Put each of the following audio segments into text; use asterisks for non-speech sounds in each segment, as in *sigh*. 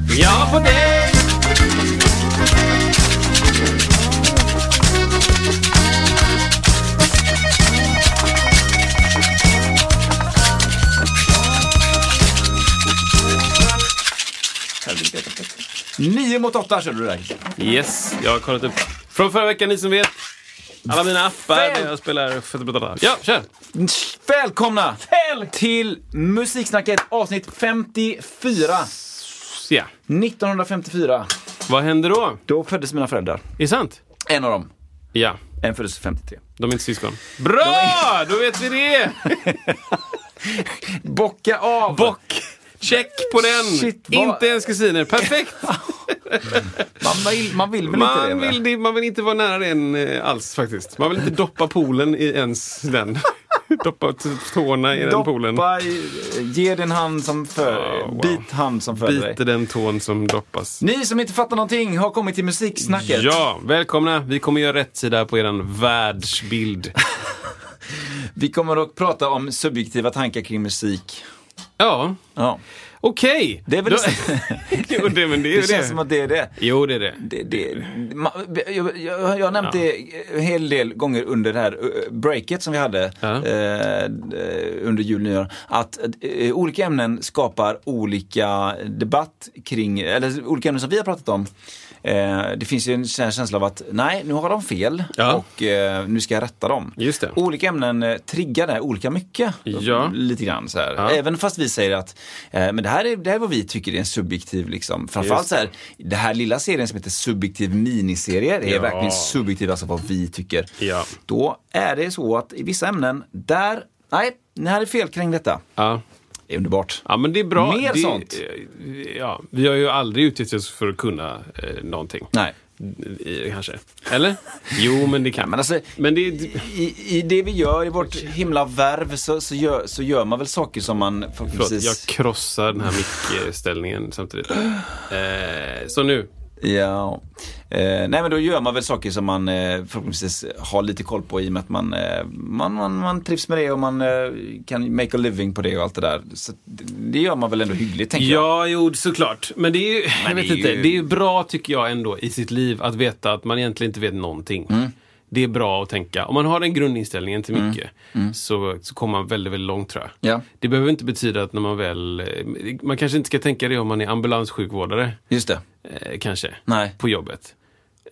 Ja, på dig! Nio mot åtta körde du där. Yes, jag har kollat upp. Från förra veckan, ni som vet. Alla mina appar Väl- där jag spelar... Ja, kör! Välkomna till Musiksnacket avsnitt 54. Ja. 1954. Vad händer då? Då föddes mina föräldrar. Är det sant? En av dem. Ja, En föddes 53. de är inte syskon. Bra! *laughs* Då vet vi det! *laughs* Bocka av! Bock! Check på den! Shit, vad- Inte ens kusiner. Perfekt! *laughs* man, vill, man vill väl inte det? Man vill, det- man vill inte vara nära den eh, alls faktiskt. Man vill inte doppa poolen i ens den. *laughs* doppa tårna i den poolen. Doppa i, ge din hand som för, Oh, wow. bit hand som föder dig. Biter den tån som doppas. Ni som inte fattar någonting har kommit till Musiksnacket. Ja, välkomna. Vi kommer göra rätt sida på eran världsbild. *laughs* Vi kommer att prata om subjektiva tankar kring musik. Ja, Ja. Okej. Det är väl Då- *laughs* jo, det, men det är Det det. känns som att det är det. Jo, det är det. Det, det, jag, jag, jag har nämnt det en hel del gånger under det här eh, breaket som vi hade Ja. eh, under jul nyår. Att eh, olika ämnen skapar olika debatt kring, eller olika ämnen som vi har pratat om. Eh, det finns ju en känsla av att nej, nu har de fel Ja. och eh, nu ska jag rätta dem. Just det. Olika ämnen eh, triggar det olika mycket. Ja. Lite grann så här. Ja. Även fast vi säger att eh, men det, här är, det här är vad vi tycker är en subjektiv, liksom. framförallt så här, det här lilla serien som heter subjektiv miniserie, det är Ja. verkligen subjektivt, alltså vad vi tycker. Ja. Då är det så att i vissa ämnen, där, nej, ni hade fel kring detta. Ja. Det är underbart. Ja, men det är bra. Mer det, sånt. eh, Ja, vi har ju aldrig utgett oss för att kunna eh, någonting. Nej. I, kanske. Eller? Jo, men det kan Men alltså, Men det, i, I det vi gör, i vårt himla värv, så, så, gör, så gör man väl saker som man Förlåt, förhoppningsvis... jag krossar den här mickställningen samtidigt. Eh, så nu. Ja. Eh, nej men då gör man väl saker som man eh, förhoppningsvis har lite koll på i och med att man, eh, man, man, man trivs med det och man eh, kan make a living på det och allt det där. Så det, gör man väl ändå hyggligt tänker jag. Ja, jo, såklart. Men det är ju, jag vet det inte, ju- det är ju bra tycker jag ändå i sitt liv att veta att man egentligen inte vet någonting. Mm. Det är bra att tänka. Om man har den grundinställningen till mycket Så, så kommer man väldigt, väldigt långt tror jag. Mm. Ja. Det behöver inte betyda att när man väl... eh, Man kanske inte ska tänka det om man är ambulanssjukvårdare. Just det. Eh, kanske. Nej. På jobbet.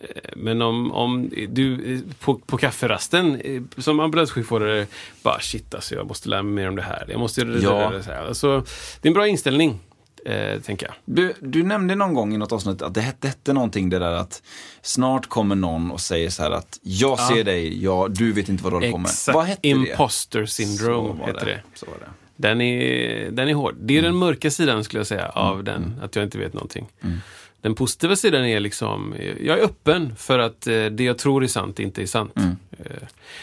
Eh, Men om, om du på, på kafferasten eh, som ambulanssjukvårdare bara shit alltså jag måste lära mig mer om det här. Jag måste göra det Ja. där. Så. Alltså, det är en bra inställning, eh, tänker jag. Du, du nämnde någon gång i något avsnitt att det hette, hette någonting det där att snart kommer någon och säger så här att jag ser dig, ja, du vet inte vad du håller på med. Vad hette det? Imposter syndrome var heter det. Det. Den är, den är hård. Det är Mm. den mörka sidan skulle jag säga av den, att jag inte vet någonting. Mm. Den positiva sidan är liksom, jag är öppen för att eh, det jag tror är sant inte är sant. Mm. Eh,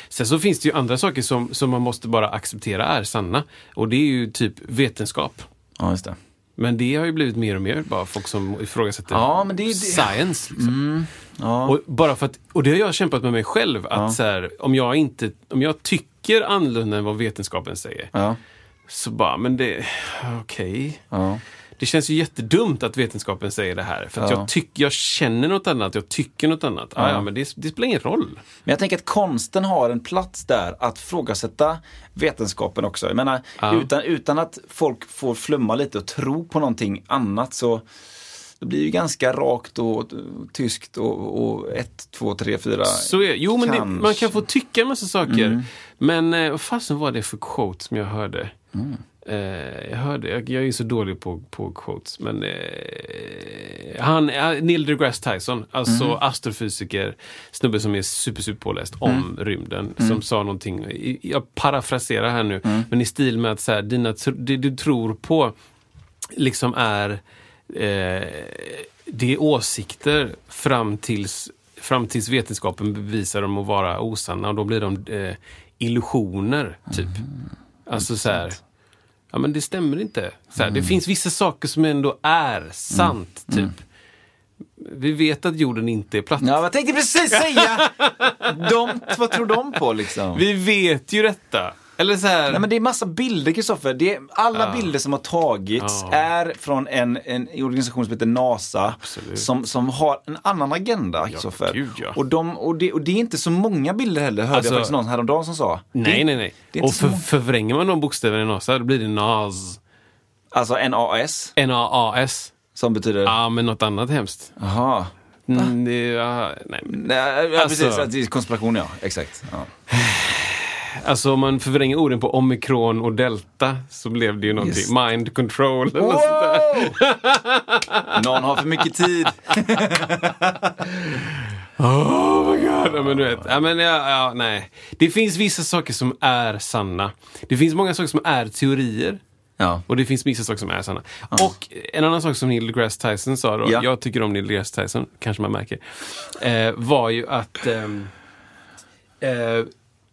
Sen så finns det ju andra saker som, som man måste bara acceptera är sanna. Och det är ju typ vetenskap. Ja, just det. Men det har ju blivit mer och mer bara folk som ifrågasätter Ja, men det är det- science. Liksom. Ja. Och, bara för att, och det har jag kämpat med mig själv. Att så här, om, jag inte, om jag tycker annorlunda än vad vetenskapen säger. ja. Så bara, men det, okej. ja. Det känns ju jättedumt att vetenskapen säger det här. För att Ja. jag, tyck, jag känner något annat, jag tycker något annat. Ja. Ja, men det, det spelar ingen roll. Men jag tänker att konsten har en plats där att frågasätta vetenskapen också. Jag menar, Ja. utan, utan att folk får flumma lite och tro på någonting annat så det blir ju ganska rakt och, tyskt och, och ett, två, tre, fyra. Så är, jo, men det, man kan få tycka en massa saker. Mm. Men eh, vad fasen var det för quote som jag hörde? Mm. Eh, jag hörde, jag, jag är ju så dålig på, på quotes, men eh, han, eh, Neil deGrasse Tyson, alltså astrofysiker, snubbe som är super, super påläst om rymden, som sa någonting, jag parafraserar här nu, men i stil med att så här, dina, det du tror på liksom är eh, det är åsikter fram tills, fram tills vetenskapen bevisar dem att vara osanna och då blir de eh, illusioner, typ. Alltså så här, ja men det stämmer inte. Så här, Det finns vissa saker som ändå är sant, typ. Vi vet att jorden inte är platt. Ja, jag tänkte precis säga! *laughs* De, vad tror de på liksom? Vi vet ju detta. Eller så här, Nej, men det är massa bilder, Kristoffer. Det är- Alla bilder som har tagits Ja. är från en, en organisation som heter NASA. Absolut. Som, som har en annan agenda, Kristoffer. gud, ja. och, de, och, det, och det är inte så många bilder heller, hörde Alltså- jag faktiskt någon häromdagen som sa. nej, det, nej, nej. det Och för, förvränger man de bokstäverna i NASA, då blir det NAS. Alltså NAS, N-A-A-S. som betyder... Ja, men något annat hemskt. Jaha. Mm, det, ja, nej, Nej, ja, Alltså- precis, konspiration ja. Exakt. *sighs* *sighs* Ja. alltså om man förvränger orden på omikron och delta så blev det ju någonting. Just. Mind control eller något sånt där. *laughs* Någon har för mycket tid. *laughs* Oh my god. Ja, men du vet, ja, men, ja, ja, nej. Det finns vissa saker som är sanna. Det finns många saker som är teorier. Ja. Och det finns vissa saker som är sanna. Och en annan sak som Neil deGrasse Tyson sa då, Ja. jag tycker om Neil deGrasse Tyson, kanske man märker, eh, var ju att ehm, eh,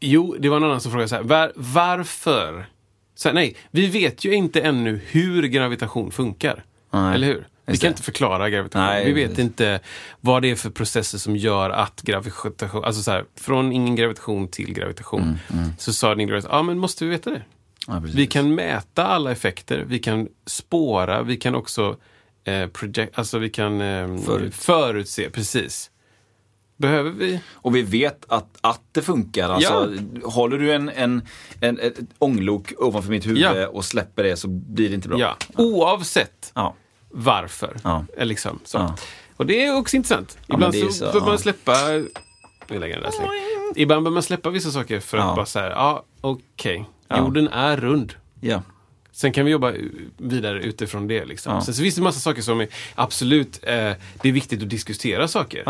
Jo, det var en annan som frågade så här, var, varför? Så här, nej, vi vet ju inte ännu hur gravitation funkar. Nej, Eller hur? Vi kan inte förklara gravitation. Nej, vi vet precis. inte vad det är för processer som gör att gravitation, alltså så här, från ingen gravitation till gravitation. Mm, Så sa Neil deGrasse, ja men måste vi veta det? Ja. Vi kan mäta alla effekter, vi kan spåra, vi kan också eh, project, alltså vi kan eh, Förut. förutse, precis. Behöver vi? Och vi vet att, att det funkar. Alltså, Håller du en, en, en, ett ånglok ovanför mitt huvud Ja. och släpper det så blir det inte bra. Ja, oavsett Ja. varför. Ja. Eh, Liksom, så. Ja. Och det är också intressant. Ibland så, så, behöver ja. man släppa vi lägger den där släng. Ibland behöver man släppa vissa saker för att Ja. bara säga, ja okej, Ja. jorden är rund. Ja. Sen kan vi jobba vidare utifrån det. Liksom. Ja. Sen så finns det massa saker som är absolut, eh, det är viktigt att diskutera saker.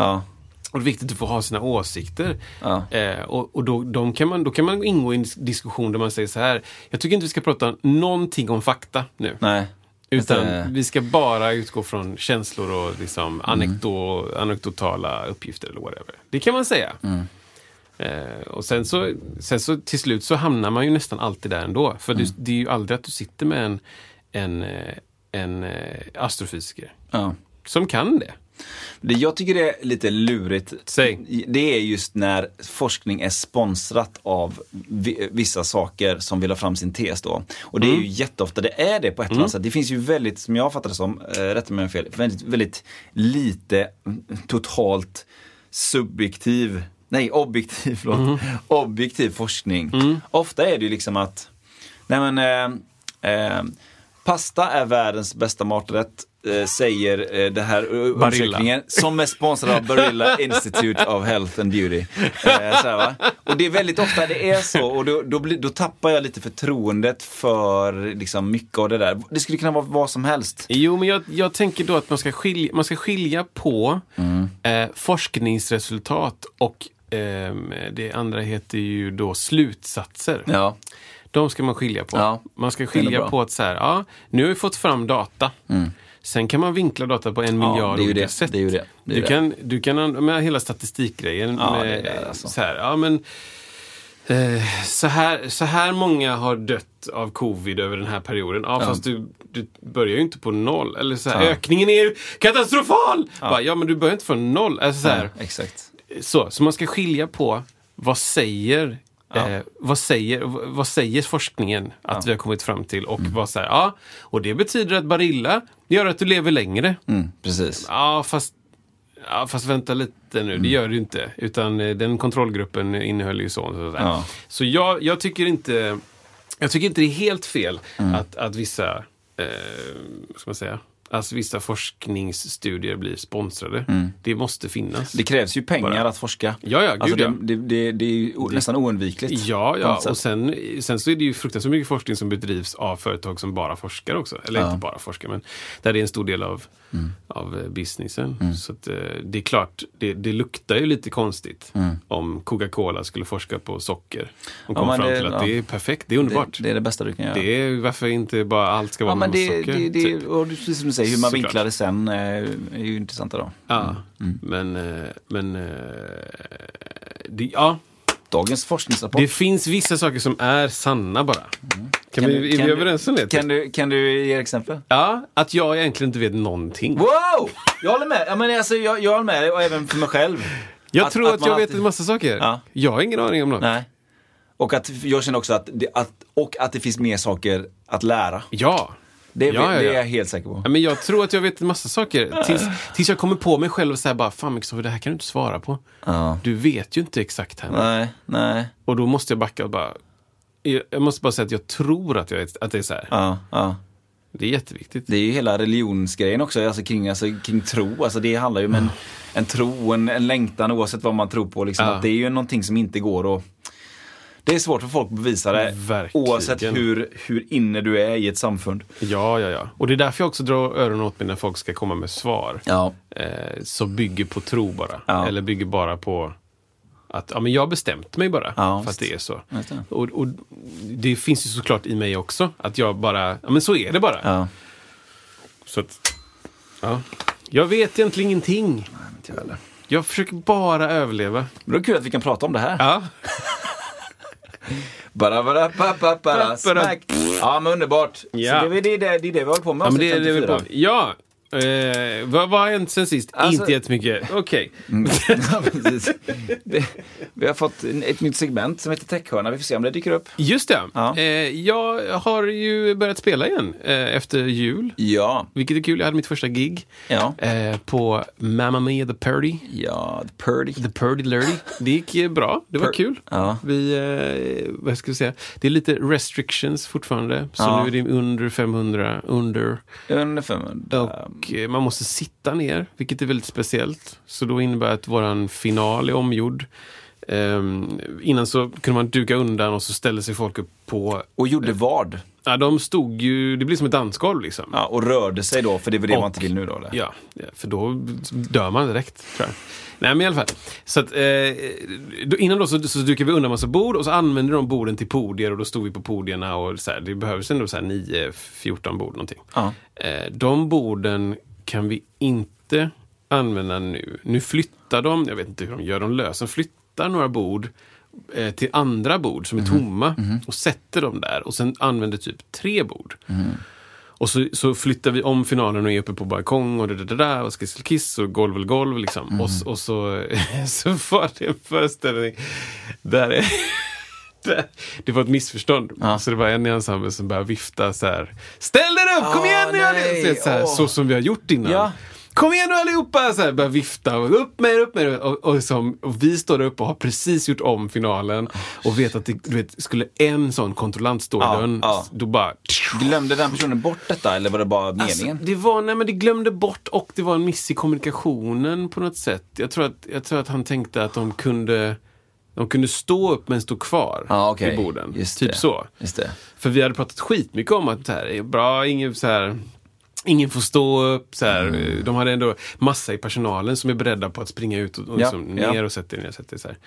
Och det är viktigt att få ha sina åsikter. Ja. Eh, och och då, de kan man, då kan man ingå i en dis- diskussion där man säger så här, jag tycker inte vi ska prata någonting om fakta nu. Nej. Utan Inte- vi ska bara utgå från känslor och liksom Mm. anekdo, anekdotala uppgifter eller whatever. Det kan man säga. Mm. Eh, och sen så, sen så till slut så hamnar man ju nästan alltid där ändå. För Mm. det, det är ju aldrig att du sitter med en, en, eh, en eh, astrofysiker Ja. som kan det. Det jag tycker är lite lurigt, Säg. det är just när forskning är sponsrat av vi- vissa saker som vill ha fram sin tes då. Och det är ju jätteofta det är det på ett eller annat sätt. Det finns ju väldigt, som jag fattar det som, eh, rätta mig om fel, väldigt, väldigt lite mm, totalt subjektiv, nej objektiv, förlåt, objektiv forskning. Ofta är det ju liksom att, nej men, eh, eh, pasta är världens bästa maträtt. Eh, Säger eh, det här eh, undersökningen som är sponsrad av Barilla Institute of Health and Beauty. Eh, så här? Och det är väldigt ofta det är så och då, då, blir, då tappar jag lite förtroendet för liksom, mycket av det där. Det skulle kunna vara vad som helst. Jo, men jag, jag tänker då att man ska skilja, man ska skilja på Mm. eh, forskningsresultat och ehm, det andra heter ju då slutsatser. Ja. De ska man skilja på. Ja, man ska skilja på att så här, ja, nu har vi fått fram data. Sen kan man vinkla data på en Ja, miljard olika det. sätt. Det är ju det. Det är du. Kan, du kan, an- med hela statistikgrejen. Ja, med, det är det, alltså. så här, ja men eh, så, här, så här många har dött av covid över den här perioden. Ja, fast du, du börjar ju inte på noll. Eller så här, Ja. ökningen är ju katastrofal! Ja. Bara, ja, men du börjar inte från noll. Alltså, så, här, Ja, exakt. så, så man ska skilja på vad säger Ja. Eh, vad, säger, vad säger forskningen att vi har kommit fram till? Och Mm. vad säger, ja, och det betyder att Barilla gör att du lever längre. Mm, precis. Ja, fast, ja, fast vänta lite nu, Mm. det gör det ju inte. Utan eh, den kontrollgruppen innehöll ju så. Så, så, Ja. så jag, jag tycker inte jag tycker inte det är helt fel Mm. att, att vissa, eh, vad ska man säga, alltså vissa forskningsstudier blir sponsrade. Det måste finnas. Mm. Det krävs ju pengar Bara. att forska. Ja, ja, gud alltså det, ja. det, det, det är ju nästan oundvikligt. Ja, ja. och sen, sen så är det ju fruktansvärt mycket forskning som bedrivs av företag som bara forskar också. Eller Ja. inte bara forskar, men där det är en stor del av, Mm. av eh, businessen. Så att, eh, det är klart, det, det luktar ju lite konstigt om Coca-Cola skulle forska på socker. Och Mm. Ja, komma men fram till att ja. det är perfekt, det är underbart. det, är det bästa du kan göra. Det är varför inte bara allt ska vara Ja, med socker. det, det, typ. och precis som säger, hur man Såklart. vinklar det sen eh, är ju intressanta då. Ja, Mm. men, eh, men eh, det, ja, Dagens forskningsrapport. det finns vissa saker som är sanna bara. Kan, vi, du- är vi du- överens om det? Kan du, kan du ge exempel? Ja, att jag egentligen inte vet någonting. Wow! Jag håller med. Ja, men alltså, jag, jag håller med dig och även för mig själv. Jag tror att, man jag vet alltid- en massa saker. Ja. Jag har ingen aning om något. Nej. Och att jag känner också att det, att, och att det finns mer saker att lära. Ja. Det, Ja, ja, det är jag helt säker på. Men jag tror att jag vet en massa saker. Tills, tills jag kommer på mig själv och säger bara, fan Kristoffer, det här kan du inte svara på. Du vet ju inte exakt här. Nej, nej. Och då måste jag backa och bara, jag måste bara säga att jag tror att, jag, att det är så här. Ja, ja. Det är jätteviktigt. Det är ju hela religionsgrejen också, alltså kring, alltså, kring tro. Alltså det handlar ju om en, en tro, en, en längtan oavsett vad man tror på. Liksom, Ja. att det är ju någonting som inte går att... Det är svårt för folk att bevisa det. Verkligen. Oavsett hur, hur inne du är i ett samfund. Ja, ja, ja. Och det är därför jag också drar öronen åt mig när folk ska komma med svar. Ja. Eh, som bygger på tro bara. Ja. Eller bygger bara på att ja, men jag har bestämt mig bara. Ja, för att det är så. Det. Och, och det finns ju såklart i mig också. Att jag bara, ja men så är det bara. Ja. Så att, ja. Jag vet egentligen ingenting. Inte jag heller. Jag försöker bara överleva. Men det är kul att vi kan prata om det här. Ja, *laughs* Bara, bara, bara, Bara. smack. Ja, men underbart. Ja. Så det, är- det, det, är det vi håller på med. ja men det det vi 54. på. Ja, eh, vad, vad har hänt sen sist? Alltså- Inte jättemycket. Okej. Ja, precis. Det- Vi har fått ett nytt segment som heter Techhörna. Vi får se om det dyker upp. Just det. Ja. Eh, jag har ju börjat spela igen eh, efter jul. Ja. Vilket är kul. Jag hade mitt första gig Ja. eh, på Mamma Mia the Purdy. Ja, the Purdy. The Purdy Lurdy. Det gick eh, bra. Det var Pur- kul. Ja. Vi, eh, vad ska vi säga? Det är lite restrictions fortfarande. Så Ja. nu är det under 500, under. Under 500. Och man måste sitta ner, vilket är väldigt speciellt. Så då innebär det att våran final är omgjord. Ehm, innan så kunde man duka undan och så ställde sig folk upp på... Och gjorde vad? Ja, de stod ju... Det blir som ett dansgolv liksom. Ja, och rörde sig då, för det är väl det Och- man inte vill nu då? Eller? Ja, för då dör man direkt, tror jag. Nej, men i alla fall. Så att, eh, innan då så, så dukade vi undan massa bord och så använde de borden till podier och då stod vi på podierna och så här, det behövs ändå så här 9-14 bord någonting. Ja. Eh, de borden kan vi inte använda nu. Nu flyttar de, jag vet inte hur de gör, de löser, de flyttar några bord eh, till andra bord som är tomma och sätter dem där och sen använder typ tre bord. Och så, så flyttar vi om finalen och är uppe på balkong och det där, där och skiss kiss och golv eller golv liksom. Och, s- och så, *laughs* så var det en föreställning där, är, *laughs* där det var ett missförstånd. Ja. Så det var en i ensemblen som började vifta så här. Ställ er upp, kom Ah, igen nu! nej, Så, så, här, åh. så som vi har gjort innan. Ja. Kom igen nu allihopa! Så här, börjar vifta. Och upp med er, upp med er. Och, och, som, och vi står där uppe och har precis gjort om finalen. Och vet att det, du vet, skulle en sån kontrollant stå i dörren, ja. då bara... Glömde den personen bort detta eller var det bara Alltså, meningen? det var, nej men det glömde bort och det var en miss i kommunikationen på något sätt. Jag tror att, jag tror att han tänkte att de kunde, de kunde stå upp men stå kvar okej. i borden. Just typ det. så. För vi hade pratat skitmycket om att det här är bra, ingen så här Ingen får stå upp. Så här. Mm. De hade ändå massa i personalen som är beredda på att springa ut och, och Ja, liksom ner och sätta ner. Sätta så här.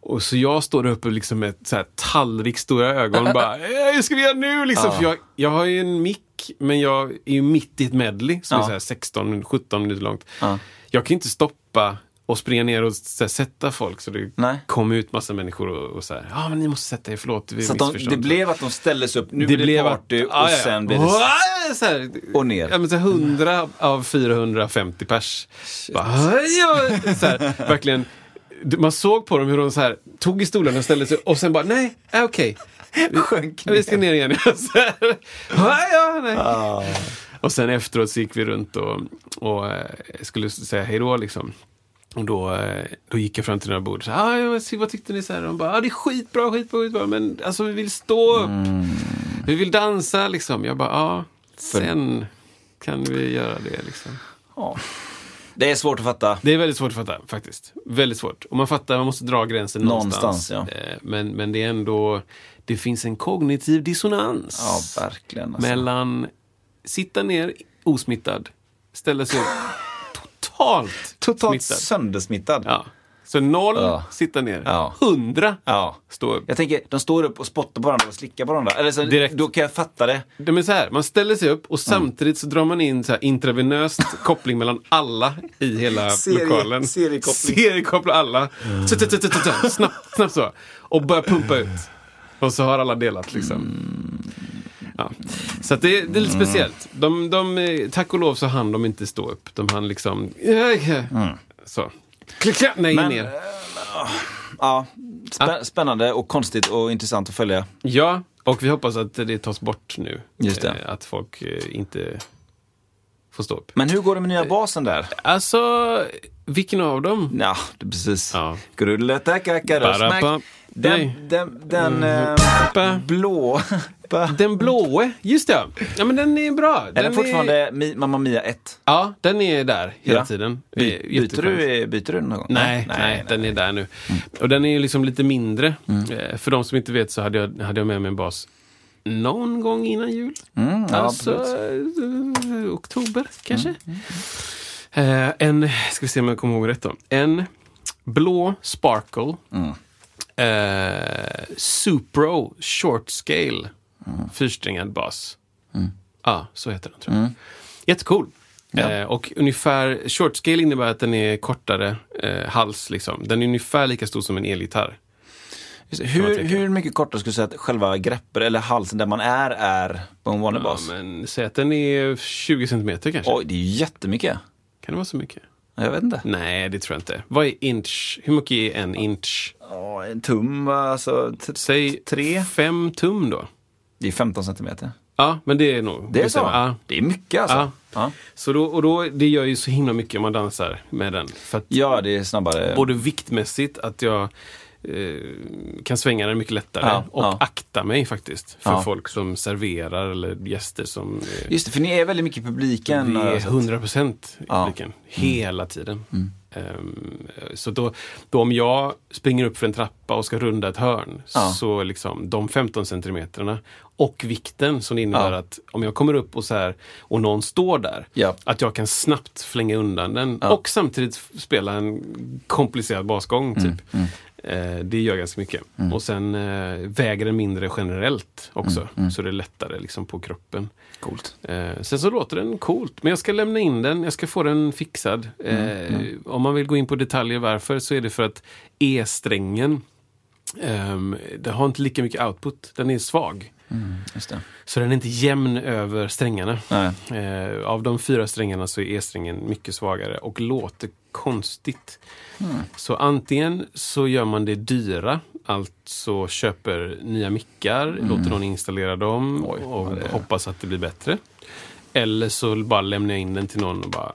Och så jag står där uppe liksom med så här tallrik stora ögon och bara "Eh, hur ska vi göra nu? Liksom. Ja. För jag, jag har ju en mick men jag är ju mitt i ett medley som Ja. är så här 16-17 minuter långt. Ja. Jag kan inte stoppa och springa ner och här, sätta folk så det Nej. kom ut massa människor och, och så här, ja men ni måste sätta er, förlåt, vi Så de, missförstånd." det blev att de ställdes upp, nu det blir det party att, och ja. sen blir det... Så här, Och ner. Ja, men så här 100 av 450 pers. Bara, ja, så här, verkligen. Man såg på dem hur de så här, tog i stolarna och ställde sig och sen bara, nej, äh, okej. Vi, Sjönk vi ska ner igen. *laughs* Så här, ja, nej. Ah. Och sen efteråt så gick vi runt och, och eh, skulle säga hej då liksom. Och då, eh, då gick jag fram till några bord och sa, ah, vad tyckte ni? Så här, och de bara, ah, det är skitbra, skitbra, skitbra, men alltså vi vill stå upp. Vi vill dansa liksom. Jag bara, ja, sen. kan vi göra det liksom. Ja. Det är svårt att fatta. Det är väldigt svårt att fatta faktiskt. Väldigt svårt. Och man fattar, man måste dra gränsen någonstans. Någonstans, ja. Eh, Men, men det är ändå, det finns en kognitiv dissonans. Ja, verkligen. Alltså. mellan sitta ner osmittad, ställa sig upp totalt, Totalt smittad. söndersmittad. Ja. Så noll, Ja. sitta ner. Ja. Hundra, Ja. stå upp. Jag tänker, de står upp och spottar på varandra och slickar på varandra. Eller så, Direkt. Då kan jag fatta det. Det är så här, man ställer sig upp och samtidigt så drar man in så här intravenöst *laughs* koppling mellan alla i hela Serie- lokalen. seriekoppling. Seriekoppla alla. Snabbt, snabbt så. Och börja pumpa ut. Och så har alla delat liksom. Ja. Så det, det är lite speciellt. De, de, eh, tack och lov så hann de inte stå upp. De hann liksom... Så. Klick, klick, nej, Men, ner. Ja, spä- spännande och konstigt och intressant att följa. Ja, och vi hoppas att det tas bort nu. Just det. Eh, Att folk eh, inte får stå upp. Men hur går det med nya basen där? Alltså, vilken av dem? Ja, är precis. Ja. Grulletackakarosmack. Barappa. Nej. Den, den, den Mm. eh, blå. *laughs* Den blåe, just det. Ja, men den är bra. Är Den den fortfarande Mi- Mamma Mia 1? Ja, den är där hela Ja. tiden. By, är byter, du, byter du någon gång? Nej, nej, den är där nu. Och den är ju liksom lite mindre. Eh, För de som inte vet så hade jag, hade jag med mig en bas någon gång innan jul. Mm, alltså. Mm, eh, oktober kanske. Eh, en, ska vi se om jag kommer ihåg rätt då. En blå Sparkle. Mm. Eh, Supro Short Scale. Fyrsträngad bas. Ja, så heter den tror jag. Jättecool. Ja. Eh, och ungefär, short scale innebär att den är kortare eh, hals. Liksom. Den är ungefär lika stor som en elgitarr. Just det. kan man Hur, hur mycket kortare skulle du säga att själva greppet eller halsen där man är, är på en vanlig Ja, bas? men säg att den är 20 centimeter kanske. Oj, det är ju jättemycket. Kan det vara så mycket? Jag vet inte. Nej, det tror jag inte. Vad är inch? Hur mycket är en inch? Ja, en tum, alltså Säg tre. fem tum då. Det är 15 centimeter. Ja, men det är nog. Det är så? Ja. Det är mycket alltså. Ja. Ja, Så då, och då, det gör ju så himla mycket om man dansar med den. Ja det är snabbare. både viktmässigt, att jag kan svänga den mycket lättare Ja, och ja. akta mig faktiskt för Ja. folk som serverar eller gäster som eh, Just det, för ni är väldigt mycket i publiken. vi är jag sett. 100 procent i Ja. publiken hela tiden. Ehm, så då, då om jag springer upp för en trappa och ska runda ett hörn så liksom de 15 centimeterna och vikten som det innebär att om jag kommer upp och så här och någon står där att jag kan snabbt flänga undan den och samtidigt spela en komplicerad basgång. Mm, Typ. Eh, det gör ganska mycket. Och sen eh, väger den mindre generellt också. Mm, Så det är lättare liksom, på kroppen. Coolt. Eh, sen så låter den coolt, men jag ska lämna in den, jag ska få den fixad. Eh, Om man vill gå in på detaljer varför så är det för att E-strängen, ehm, den har inte lika mycket output, den är svag. Det. Så den är inte jämn över strängarna. Eh, av de fyra strängarna så är E-strängen mycket svagare och låter konstigt. Så antingen så gör man det dyra, alltså köper nya mickar, låter någon installera dem Oj, och det- hoppas att det blir bättre. Eller så bara lämnar jag in den till någon och bara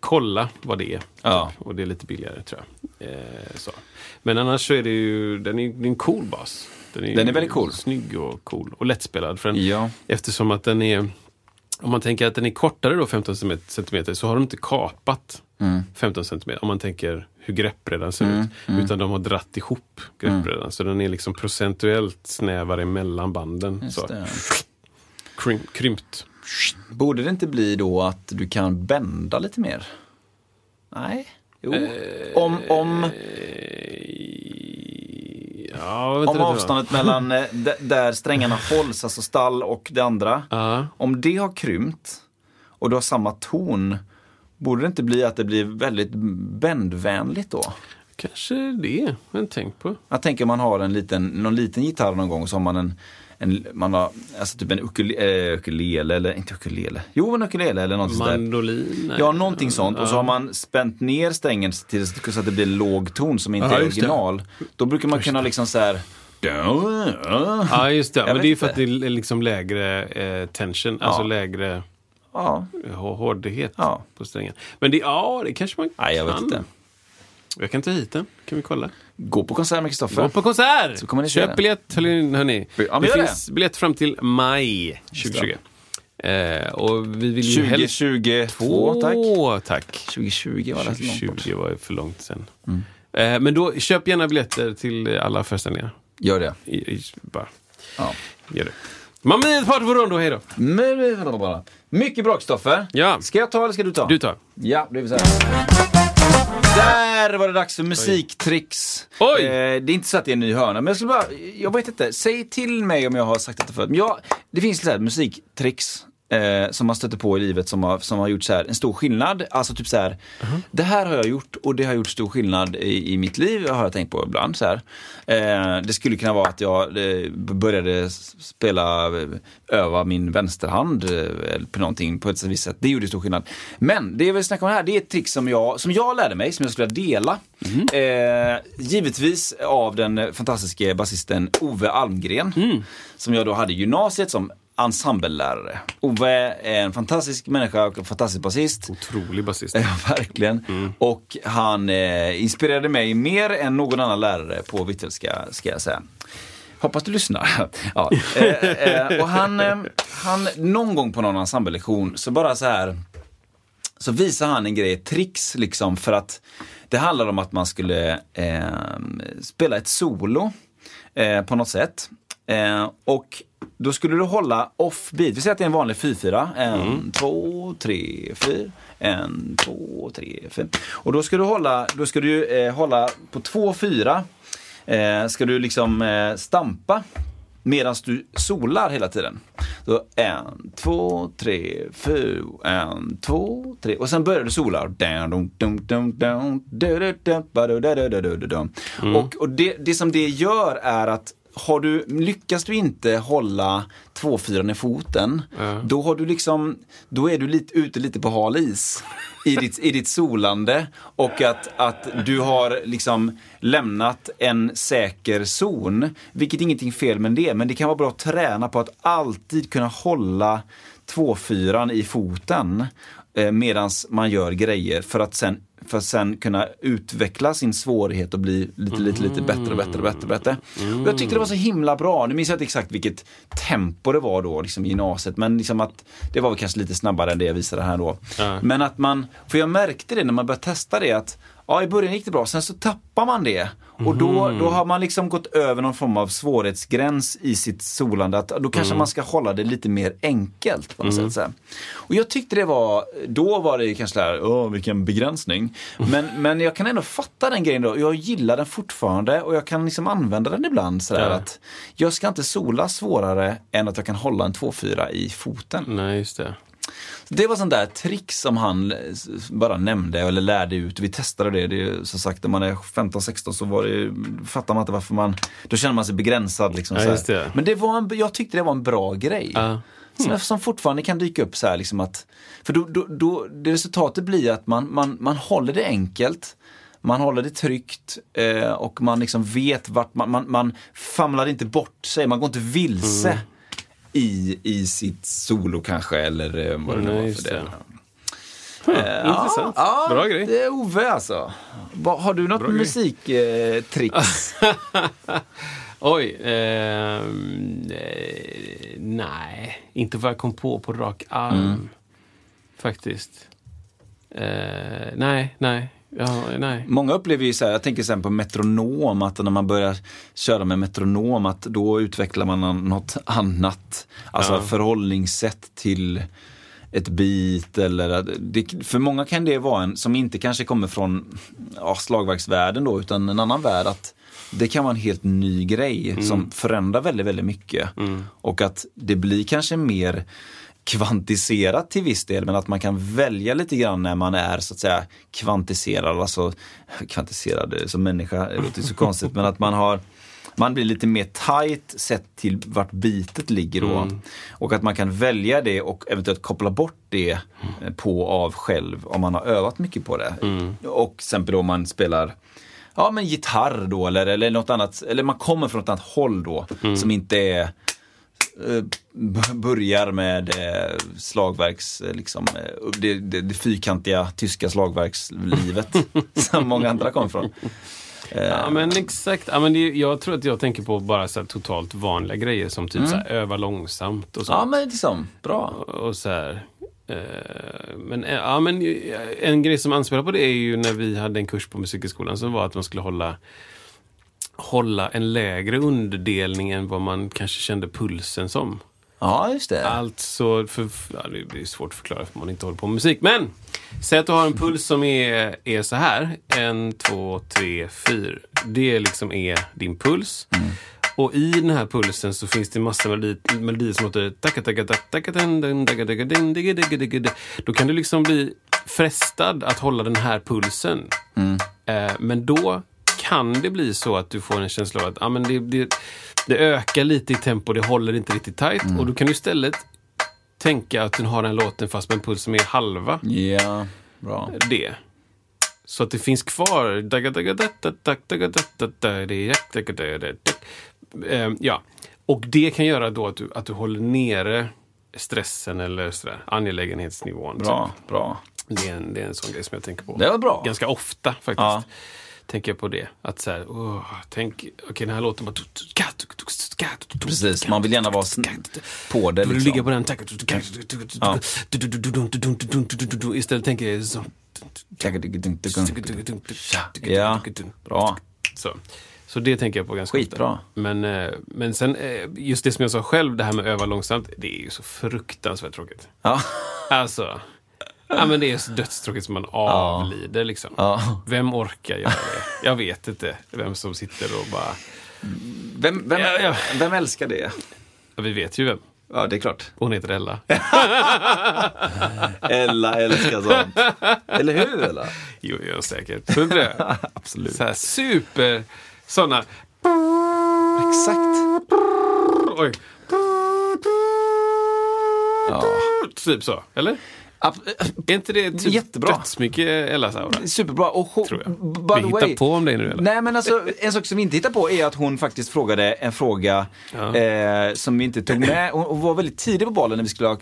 kolla vad det är. Ja. Och det är lite billigare tror jag. Eh, så. Men annars så är det ju, den är, det är en cool bas. Den är, Den är väldigt cool. Snygg och cool och lättspelad. För den, Ja. Eftersom att den är, om man tänker att den är kortare då 15 centimeter så har de inte kapat 15 centimeter. Om man tänker hur greppbrädan ser ut. Utan de har dratt ihop greppbrädan. Så den är liksom procentuellt snävare mellan banden. Just Så. Krym, krympt. Borde det inte bli då att du kan bända lite mer? Nej. Jo. om om, Ja, om avståndet mellan eh, där strängarna hålls, alltså stall och det andra. Ja. Om det har krympt och du har samma ton, borde det inte bli att det blir väldigt bändvänligt då? Kanske det, inte tänkt på. Jag tänker man har en liten, någon liten gitarr någon gång och så har man en, en man har, alltså typ en ukule, eh, ukulele, eller inte ukulele, jo en ukulele eller något sånt där. Mandolin? nej. Ja, någonting sånt. Och så har man spänt ner strängen till så att det blir låg ton som inte Ja, är just det. original. Då brukar man kunna liksom så här... Ja, just det. Jag Men det är ju för att det är liksom lägre eh, tension, alltså lägre Ja, hå- hårdhet Ja. på strängen. Men det, ja, det kanske man nej jag kan. vet inte. Jag kan ta hit den, kan vi kolla. Gå på konsert med Gå Kristoffer. på konsert! Så kommer ni Köp det. biljett, hörni. hörni. Ja, det gör det. finns biljett fram till maj 2020. Eh, och vi vill ju helst... 2022 tack. Tack. 2020 var det så långt bort. 2020 var för långt sen. Eh, men då, köp gärna biljetter till alla föreställningar. Gör det. I, i, bara, Ja. gör det. Mamma mia, party på Rondo, hej då. Mycket bra Kristoffer. Ja. Ska jag ta eller ska du ta? Du tar. Ja, det vill säga. Där var det dags för musiktricks. Oj. Eh, det är inte så att det är en ny hörna, men jag skulle bara, jag vet inte, säg till mig om jag har sagt detta förut. Men jag, det finns så här musiktricks eh, som man stöter på i livet som har, som har gjort så här, en stor skillnad. Alltså typ så här, det här har jag gjort och det har gjort stor skillnad i, i mitt liv, har jag tänkt på ibland. Så här. Eh, det skulle kunna vara att jag eh, började spela, eh, öva min vänsterhand eh, eller på någonting på ett visst sätt. Det gjorde stor skillnad. Men det jag vill snacka om här, det är ett trick som jag, som jag lärde mig, som jag skulle dela. Eh, givetvis av den fantastiske basisten Ove Almgren, som jag då hade i gymnasiet som ensemblelärare. Ove är en fantastisk människa och en fantastisk basist. Otrolig basist. *laughs* Ja, verkligen. Och han eh, inspirerade mig mer än någon annan lärare på Vittelska, ska jag säga. Hoppas du lyssnar. *laughs* ja. eh, eh, och han, eh, han, någon gång på någon ensemblelektion så bara så här så visar han en grej, ett tricks liksom för att det handlar om att man skulle eh, spela ett solo eh, på något sätt. Och då skulle du hålla off-beat, vi säger att det är en vanlig 4-4. En, två, tre, fyra. En, två, tre, fyra. Och då ska du hålla, då ska du eh, hålla på 2-4. Eh, ska du liksom eh, stampa medan du solar hela tiden. Så en, två, tre, fyra, en, två, tre. Och sen börjar du sola. Dum. Och, och det, det som det gör är att har du, lyckas du inte hålla tvåfyran i foten, då har du liksom, då är du lite, ute lite på hal is i ditt, i ditt solande och att, att du har liksom lämnat en säker zon. Vilket är ingenting fel med det, men det kan vara bra att träna på att alltid kunna hålla tvåfyran i foten eh, medan man gör grejer för att sen för att sen kunna utveckla sin svårighet och bli lite, lite, lite bättre och bättre och bättre. Och bättre. Och jag tyckte det var så himla bra. Nu minns jag inte exakt vilket tempo det var då liksom i gymnasiet. Men liksom att det var väl kanske lite snabbare än det jag visade här då. Men att man, för jag märkte det när man började testa det att ja, i början gick det bra, sen så tappar man det. Och då, då har man liksom gått över någon form av svårighetsgräns i sitt solande. Att då kanske man ska hålla det lite mer enkelt på något sätt. Så här. Och jag tyckte det var, då var det kanske där, åh vilken begränsning. Men, *laughs* men jag kan ändå fatta den grejen då. Jag gillar den fortfarande och jag kan liksom använda den ibland. Så där, Ja. att jag ska inte sola svårare än att jag kan hålla en 2-4 i foten. Nej, just det. Det var sånt där trick som han eh, bara nämnde eller lärde ut. Vi testade det. det är, som sagt, när man är 15-16 så var det, fattar man inte varför man... Då känner man sig begränsad. Liksom, Ja, det. Men det var en, jag tyckte det var en bra grej. Ja. Som, som fortfarande kan dyka upp så här liksom att... För då, då, då, det resultatet blir att man, man, man håller det enkelt. Man håller det tryggt eh, och man liksom vet vart man, man, man famlar inte bort sig. Man går inte vilse Mm. I, i sitt solo kanske eller eh, vad det nu var för det. det. Eh, Intressant. Ja, Bra grej. Det är Ove alltså. Har du något musiktricks? *laughs* Oj. ehm, eh, nej, inte vad jag kom på på rak arm. Mm. Faktiskt. Eh, nej, nej. Ja, nej. Många upplever ju så här, jag tänker sen på metronom, att när man börjar köra med metronom, att då utvecklar man något annat. Alltså Ja. förhållningssätt till ett beat eller det, för många kan det vara en som inte kanske kommer från ja, slagverksvärlden då utan en annan värld att det kan vara en helt ny grej som förändrar väldigt, väldigt mycket. Och att det blir kanske mer kvantiserat till viss del men att man kan välja lite grann när man är så att säga kvantiserad, alltså kvantiserad eh, som människa, det låter så konstigt men att man har man blir lite mer tight sett till vart bitet ligger då. Och att man kan välja det och eventuellt koppla bort det eh, på av själv om man har övat mycket på det. Och till exempel om man spelar ja, men gitarr då eller, eller något annat, eller man kommer från ett annat håll då som inte är börjar med eh, slagverks, eh, liksom, eh, det, det, det fyrkantiga tyska slagverkslivet *laughs* som många andra kommer från. Ja men exakt. Ja, men det, jag tror att jag tänker på bara så totalt vanliga grejer som typ så här, öva långsamt och så. Ja, men liksom, bra. och så här. eh, Men, eh, ja, men eh, en grej som anspelar på det är ju när vi hade en kurs på Musikhögskolan som var att man skulle hålla hålla en lägre underdelning än vad man kanske kände pulsen som. Ja, just det. Alltså, för, ja, det blir svårt att förklara för man inte håller på med musik. Men, säg att du har en puls som är, är så här. En, två, tre, fyra. Det liksom är din puls. Och i den här pulsen så finns det massa melodi- melodier som låter... Då kan du liksom bli frestad att hålla den här pulsen. Eh, men då kan det bli så att du får en känsla av att ah, men det, det, det ökar lite i tempo, det håller inte riktigt tight. Och då kan du istället tänka att du har den låten fast med en puls som är halva Ja, bra. det. Så att det finns kvar. Ja, och det kan göra då att du, att du håller nere stressen eller sådär, angelägenhetsnivån. Bra, bra. Det är, en, det är en sån grej som jag tänker på. Det var bra. Ganska ofta faktiskt. Ja. Tänker jag på det. Att så här, åh, tänk, okej den här låten bara... Precis, man vill gärna vara på det. Vill du Liksom. ligga på den? Istället tänker jag så. Ja, bra. Så. Så det tänker jag på ganska Skitbra. ofta. Men, eh, men sen, eh, just det som jag sa själv, det här med att öva långsamt, det är ju så fruktansvärt tråkigt. Ja. Alltså, *laughs* ja, men det är så dödstråkigt som man avlider liksom. Vem orkar göra det? Jag vet inte vem som sitter och bara... Vem, vem, Ja, ja. vem älskar det? Vi vet ju vem. Ja, det är klart. Hon heter Ella. *laughs* Ella älskar sånt. Eller hur, Ella? Jo, jag är säkert. Tror du det? Absolut. Så här super... Såna... Exakt. Oj. Ja. Typ så, eller? Är inte det typ Jättebra. dödsmycket Ellas aura? Superbra. Och hon, Tror jag. by Vi hittar way, på om det nu eller? Nej men alltså en sak som vi inte hittar på är att hon faktiskt frågade en fråga Ja. eh, som vi inte tog med. Hon, hon var väldigt tidig på bollen när vi skulle ha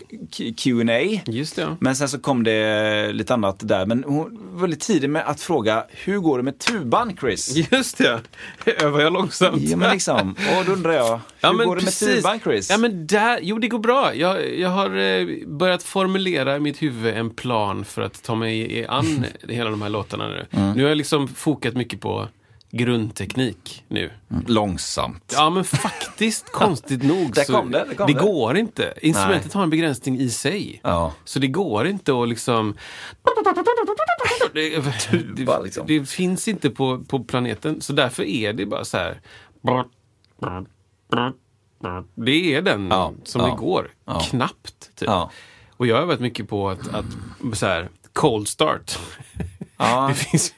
Q&A. Just det, ja. Men sen så kom det lite annat där. Men hon var väldigt tidig med att fråga, hur går det med tuban Chris? Just det, *laughs* övar jag långsamt? Ja men liksom, och då undrar jag, hur Ja, men går det med precis. tuban Chris? Ja, men där, jo, det går bra. Jag, jag har eh, börjat formulera mitt huvud en plan för att ta mig i an *laughs* hela de här låtarna nu. Mm. Nu har jag liksom fokat mycket på grundteknik nu. Långsamt. Ja, men faktiskt, *laughs* konstigt nog. Där kom det, där kom det. går inte. Instrumentet har en begränsning i sig. Ja. Så det går inte att liksom... *laughs* Det, det, liksom. det finns inte på, på planeten. Så därför är det bara så här... Det är den Ja, som ja, det går. ja. Knappt. Typ. Och jag har varit mycket på att, att så här, cold start. Ja. *laughs* Det finns,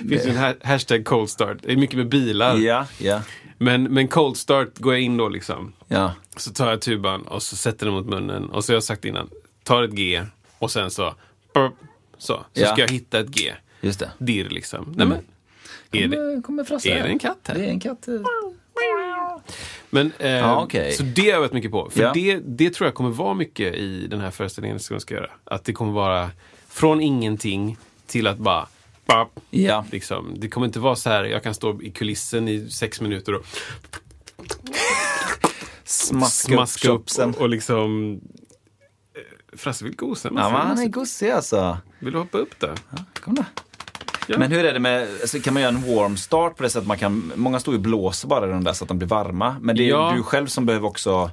det finns en ha- hashtag cold start. Det är mycket med bilar. Ja, ja, Men, men cold start går jag in då liksom. ja. Så tar jag tuban och så sätter den mot munnen. Och så har jag sagt innan, tar ett G och sen så... burp, Så, så Ja. ska jag hitta ett G. Just det. Dirr liksom. Nej men, är det, Kommer, kommer är det en katt här? Det är en katt. Men eh, Ja, okej. Så det har jag varit mycket på. För Ja. det, det tror jag kommer vara mycket i den här föreställningen som jag ska göra. Att det kommer vara från ingenting till att bara... bara Ja. liksom, det kommer inte vara så här, jag kan stå i kulissen i sex minuter och Smaska, smaska upp chopsen. och, och liksom... eh, Frasse vill gosa med Ja, han är gosig alltså. Vill du hoppa upp där? Kom då. Ja. Men hur är det med, alltså, kan man göra en warm start på det sättet man kan, många står ju och blåser bara i de där så att de blir varma. Men det är Ja. du själv som behöver också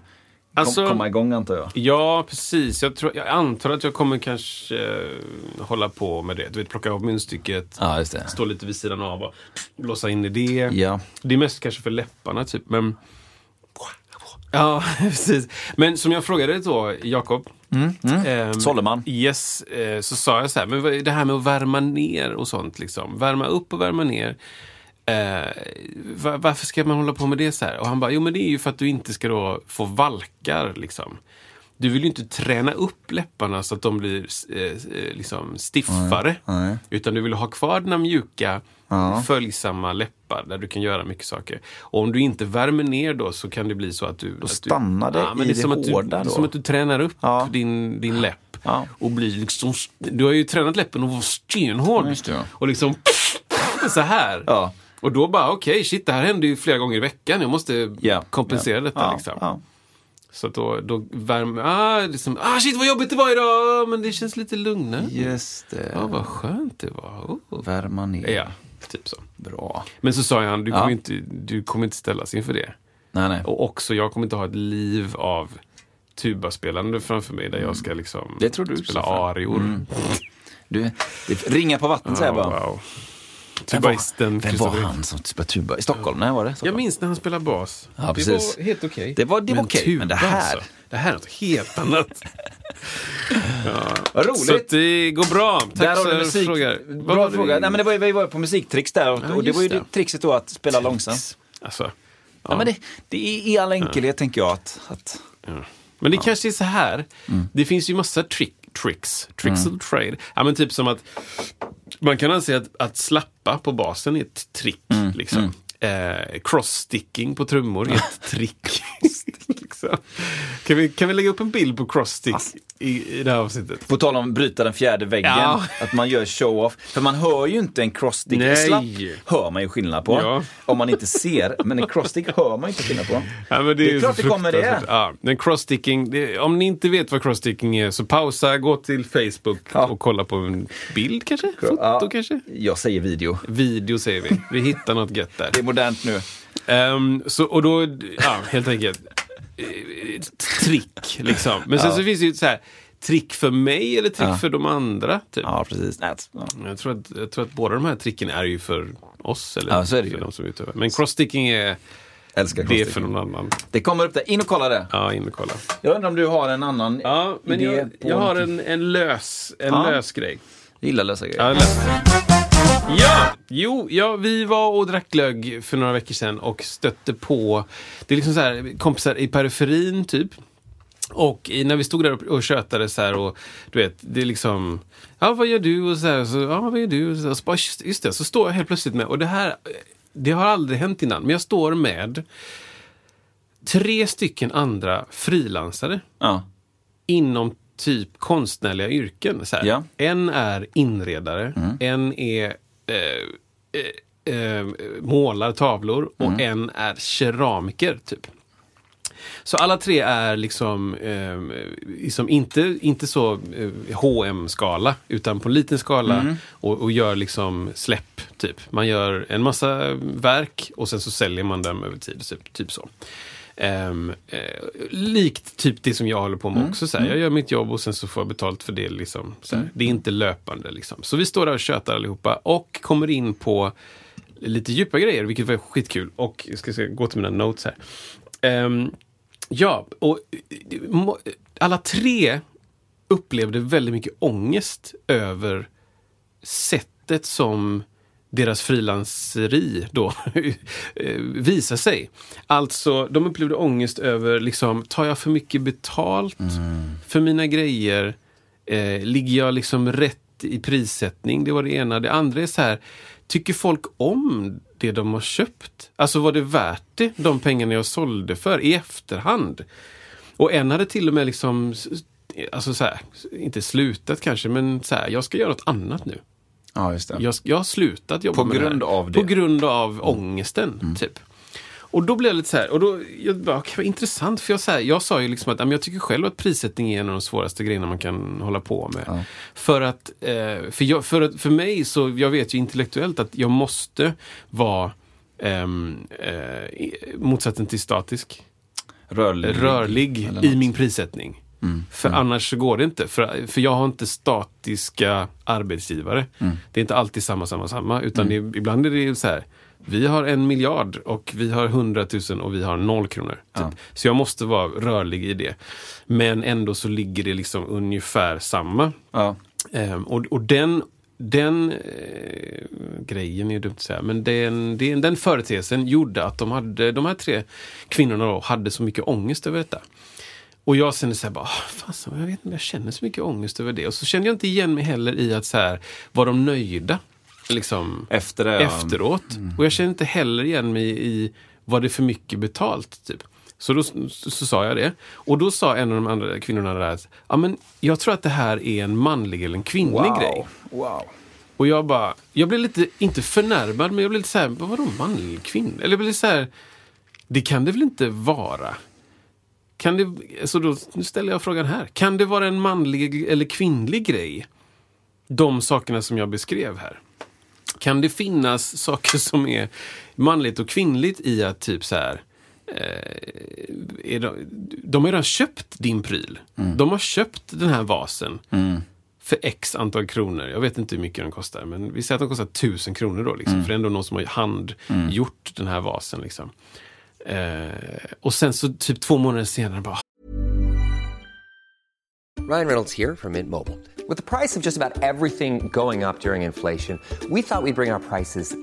Alltså- komma igång antar jag. Ja, precis. Jag, tror, jag antar att jag kommer kanske eh, hålla på med det. Du vet, plocka av munstycket, Ja, stå lite vid sidan av och blåsa in i det. Ja. Det är mest kanske för läpparna, typ. Men... Ja, *laughs* precis. Men som jag frågade då, Jakob. ehm, Solleman. Yes, eh, så sa jag så här, men det här med att värma ner och sånt, liksom. Värma upp och värma ner. Va- varför ska man hålla på med det så här? Och han bara, jo men det är ju för att du inte ska då få valkar, liksom. Du vill ju inte träna upp läpparna så att de blir eh, eh, liksom stiffare. Nej. Utan du vill ha kvar dina mjuka, Ja. följsamma läppar där du kan göra mycket saker. Och om du inte värmer ner då så kan det bli så att du... Då stannar det i är det som att du, Det då. som att du tränar upp Ja. din, din läpp. Ja. Och blir liksom... Du har ju tränat läppen och var stenhård. Det, ja. Och liksom... Så här. Ja. Och då bara, okej, shit, det här händer ju flera gånger i veckan. Jag måste Ja, kompensera ja. detta. Ja, liksom. ja. Så att då, då värmer ah, liksom, ah shit vad jobbigt det var idag, men det känns lite lugnare. Just det. Ja, vad skönt det var. Oh. Värma ner. Ja, typ så. Bra. Men så sa han, du kommer, Ja. inte, du kommer inte ställas inför det. Nej, nej. Och också, jag kommer inte ha ett liv av tubaspelande framför mig där jag ska liksom Mm. Det tror du spela arior. Du, det ringar på vattnet säger jag Ja, bara. wow. Vem var, Tubaisten vem var han som spelade tuba? I Stockholm? När var det? Jag Stockholm? minns när han spelade bas. Ja, det precis. var helt okej. Det var- det var okej, men det här- alltså, det här är något helt annat. *laughs* Vad roligt. Så det går bra. Tack frågar. Vad Bra fråga. Nej, men det var, vi var på musiktricks där och, Ja, och det var ju det. trixet då att spela långsamt. Alltså, Ja. men det, det är i all enkelhet tänker jag att... att ja. Men det kanske är så här. Mm. Det finns ju massa trick, tricks. Tricks of the trade. Ja, men typ som att man kan anse att, att slappa på basen är ett trick. Mm, Liksom. Eh, cross-sticking på trummor är ett trick. *laughs* liksom. kan, vi, kan vi lägga upp en bild på cross-stick i, i det här avsnittet? på tal om bryta den fjärde väggen, Ja. att man gör show-off. För man hör ju inte en crossstick. Nej. En slapp hör man ju skillnad på. Ja. Om man inte ser. Men en crossstick hör man inte skillnad på. Ja, men Det är ju klart det kommer det. Ja, men cross-sticking, det, om ni inte vet vad cross-sticking är så pausa, gå till Facebook Ja. och kolla på en bild kanske? Foto kanske? Jag säger video. Video säger vi. Vi hittar något gött där. Det är modernt nu. Ehm, så, och då, ja, helt enkelt, trick liksom. Men sen så finns det ju så här, trick för mig eller trick Ja. för de andra. Typ. Ja, precis. Nät. Ja. Jag, tror att, jag tror att båda de här tricken är ju för oss eller Ja, så är det för ju. de som utövar. Men cross-sticking är Älskar det crossstick. för någon annan. Det kommer upp där. In och kolla det. Ja, in och kolla. Jag undrar om du har en annan Ja, men idé jag, jag har en, en lös, en lös grej. Jag gillar lösa grejer. Ja, jo, ja, vi var och drack glögg för några veckor sedan och stötte på, det är liksom så här, kompisar i periferin typ. Och i, när vi stod där och, tjötade så här och du vet, det är liksom, ja vad gör du? Och så här, så, ja vad gör du? Och så, och så bara, just, just det, så står jag helt plötsligt med, och det här, det har aldrig hänt innan, men jag står med tre stycken andra frilansare Ja. inom typ konstnärliga yrken. Så. Ja. En är inredare, en är eh, eh, eh, målar tavlor och en är keramiker. typ. Så alla tre är liksom, eh, liksom inte, inte så eh, hm skala utan på en liten skala och, och gör liksom släpp. typ. Man gör en massa verk och sen så säljer man dem över tid. Typ, typ så. Ehm, eh, likt typ det som jag håller på med också. Så här. Jag gör mitt jobb och sen så får jag betalt för det. Liksom, här. Det är inte löpande. Liksom. Så vi står där och tjötar allihopa och kommer in på lite djupa grejer, vilket var skitkul. Och jag ska se, gå till mina notes här. Ehm, ja, och eh, må- alla tre upplevde väldigt mycket ångest över sättet som deras frilanseri då *laughs* eh, visar sig. Alltså, de upplevde ångest över, liksom, tar jag för mycket betalt för mina grejer? Eh, ligger jag liksom rätt i prissättning? Det var det ena. Det andra är så här, tycker folk om det de har köpt? Alltså var det värt det, de pengarna jag sålde för i efterhand? Och en hade till och med liksom, alltså så här, inte slutat kanske, men så här, jag ska göra något annat nu. Ja, just det. Jag, jag har slutat jobba På med grund det här. av det. På grund av ångesten, typ. Och då blev jag lite så här, och då, jag bara, okej, vad intressant, för jag, så här, jag sa ju liksom att ja, jag tycker själv att prissättning är en av de svåraste grejerna man kan hålla på med. För att, eh, för, jag, för, att, för mig så, jag vet ju intellektuellt att jag måste vara eh, i- motsatsen till statisk Rörlig. rörlig i min prissättning. För annars så går det inte. För, för jag har inte statiska arbetsgivare. Det är inte alltid samma, samma, samma. Utan det, är- ibland är det så här. Vi har en miljard och vi har hundratusen och vi har noll kronor. Typ. Så jag måste vara rörlig i det. Men ändå så ligger det liksom ungefär samma. Ja. Ehm, och, och den, den eh, grejen är ju dumt att säga, men den, den, den företeelsen gjorde att de, hade, de här tre kvinnorna då, hade så mycket ångest över detta. Och jag kände så här, bara, "Ah, fasen, jag vet inte jag känner så mycket ångest över det. Och så kände jag inte igen mig heller i att så här, var de nöjda? Liksom, Efter det. ja. efteråt. Och jag känner inte heller igen mig i, var det för mycket betalt? Typ. Så då så, så sa jag det. Och då sa en av de andra kvinnorna där att, ja men jag tror att det här är en manlig eller en kvinnlig wow. grej. Wow. Och jag bara, jag blev lite, inte förnärmad, men jag blev lite så här, vadå manlig kvinna? Eller jag blev så här, det kan det väl inte vara? Kan det, så då, nu ställer jag frågan här. Kan det vara en manlig eller kvinnlig grej? De sakerna som jag beskrev här. Kan det finnas *laughs* saker som är manligt och kvinnligt i att typ så här eh, är de, de har redan köpt din pryl. De har köpt den här vasen för x antal kronor. Jag vet inte hur mycket den kostar, men vi säger att den kostar tusen kronor då. Liksom, För det är ändå någon som har handgjort den här vasen. Liksom. Eh, och sen så typ två månader senare bara, Ryan Reynolds här från Mint Mobile. priset på just allt som går upp under inflationen, trodde vi att vi skulle bring våra priser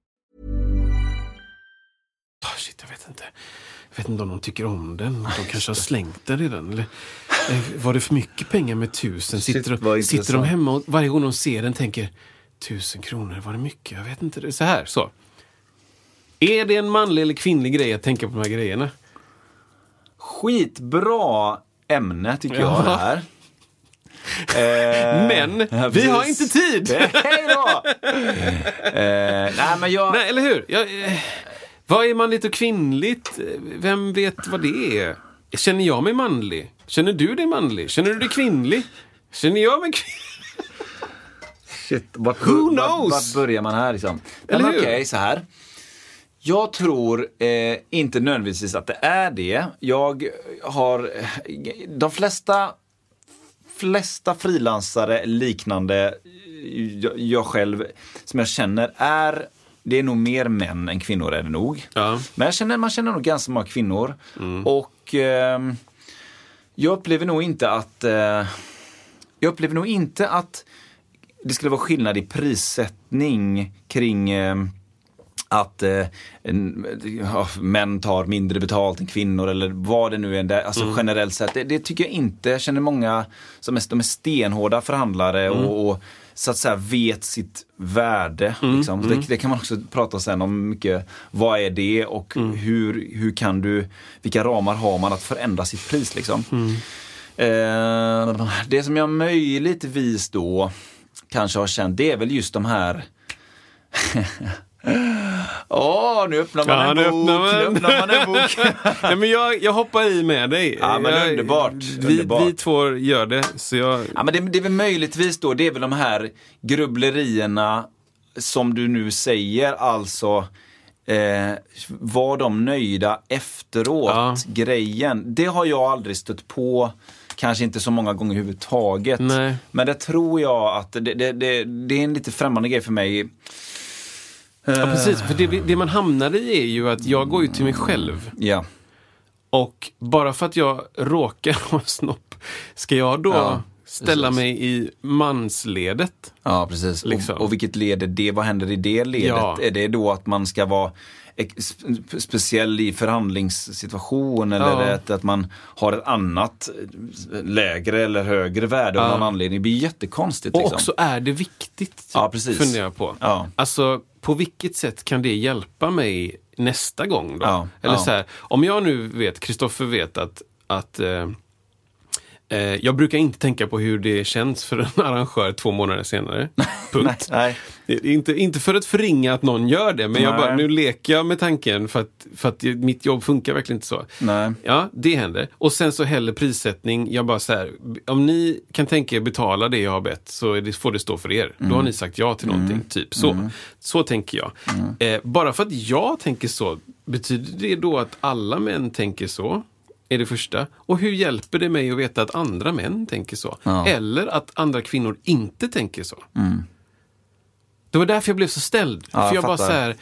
Oh, shit, jag vet inte. Jag vet inte om de tycker om den. De kanske har slängt den redan. Eller, eh, var det för mycket pengar med tusen? Shit, Sitter, de, sitter de hemma och varje gång de ser den tänker tusen kronor, var det mycket? Jag vet inte. Det så här, så. Är det en manlig eller kvinnlig grej att tänka på de här grejerna? Skitbra ämne tycker jag Ja. det här. *laughs* Eh, Men ja, vi har inte tid! *laughs* Hej då! *laughs* eh, nej men jag... Nej, eller hur? Jag, eh, vad är manligt och kvinnligt? Vem vet vad det är? Känner jag mig manlig? Känner du dig manlig? Känner du dig kvinnlig? Känner jag mig kvinnlig? Shit, vart, Who vart, knows? vart börjar man här liksom? Eller? Okej, så här. Jag tror eh, inte nödvändigtvis att det är det. Jag har, de flesta flesta frilansare liknande eh, jag själv som jag känner är det är nog mer män än kvinnor är det nog. Ja. Men jag känner, man känner nog ganska många kvinnor. Och ehm, jag upplever nog inte att eh, jag upplever nog inte att det skulle vara skillnad i prissättning kring eh, att eh, ja, män tar mindre betalt än kvinnor eller vad det nu är. Där, alltså generellt sett, det, det tycker jag inte. Jag känner många som är, de är stenhårda förhandlare och, och så att säga vet sitt värde. Liksom. Det, det kan man också prata sen om mycket. Vad är det och hur, hur kan du, vilka ramar har man att förändra sitt pris liksom. Eh, det som jag möjligtvis då kanske har känt, det är väl just de här *laughs* Åh, nu öppnar man Ja, en nu bok! öppnar man. Nu öppnar man en bok! *laughs* Nej, men jag, jag hoppar i med dig. Ja, men jag, underbart, Vi, underbart. vi två gör det. Så jag, Ja, men det, det är väl möjligtvis då, det är väl de här grubblerierna som du nu säger, alltså eh, var de nöjda efteråt, Ja. grejen. Det har jag aldrig stött på, kanske inte så många gånger överhuvudtaget. Nej. Men det tror jag att det, det, det, det är en lite främmande grej för mig. Ja, precis. För det, det man hamnar i är ju att jag går ju till mig själv. Ja, Och bara för att jag råkar *laughs* ha snopp, ska jag då Ja, ställa mig i mansledet? ja precis. Liksom. Och, och vilket led är det? Vad händer i det ledet? Ja. Är det då att man ska vara speciell i förhandlingssituation eller Ja. det att man har ett annat eh, lägre eller högre värde av Ja. någon anledning? Det blir jättekonstigt. Och Liksom. också är det viktigt? Ja, precis. Funderar jag på. Ja. Alltså, på vilket sätt kan det hjälpa mig nästa gång då? Ja, Eller ja. så här, om jag nu vet, Kristoffer vet att, att eh, jag brukar inte tänka på hur det känns för en *laughs* arrangör två månader senare. *laughs* Punkt. Nej. Inte, inte för att förringa att någon gör det, men jag bara, nu leker jag med tanken för att, för att mitt jobb funkar verkligen inte så. Nej. Ja, det händer. Och sen så heller prissättning. Jag bara så här, om ni kan tänka er betala det jag har bett så det, får det stå för er. Då har ni sagt ja till någonting. Typ så. Så tänker jag. Eh, bara för att jag tänker så betyder det då att alla män tänker så? Är det första. Och hur hjälper det mig att veta att andra män tänker så? Ja. Eller att andra kvinnor inte tänker så? Det var därför jag blev så ställd. Ja, för jag jag bara så här,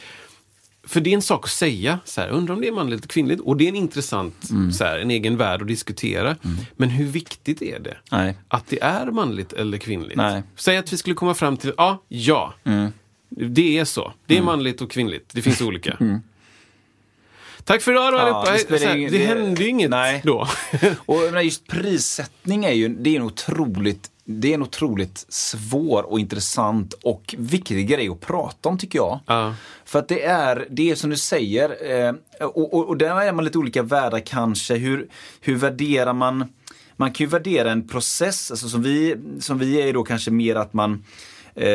För det är en sak att säga, så här, undrar om det är manligt och kvinnligt. Och det är en intressant, Mm. så här, en egen värld att diskutera. Men hur viktigt är det? Nej. Att det är manligt eller kvinnligt? Nej. Mm. Säg att vi skulle komma fram till, ja, ja. Det är så. Det är manligt och kvinnligt. Det finns *laughs* olika. Tack för idag då. Ja, allihopa. det Det, ingen- det det- hände ju inget Nej. då. *laughs* Och menar, just prissättning är ju det är en otroligt, det är en otroligt svår och intressant och viktig grej att prata om tycker jag. Ja. För att det är, det är som du säger, eh, och, och, och där är man lite olika världar kanske. Hur, hur värderar man, man kan ju värdera en process, alltså som vi, som vi är då kanske mer att man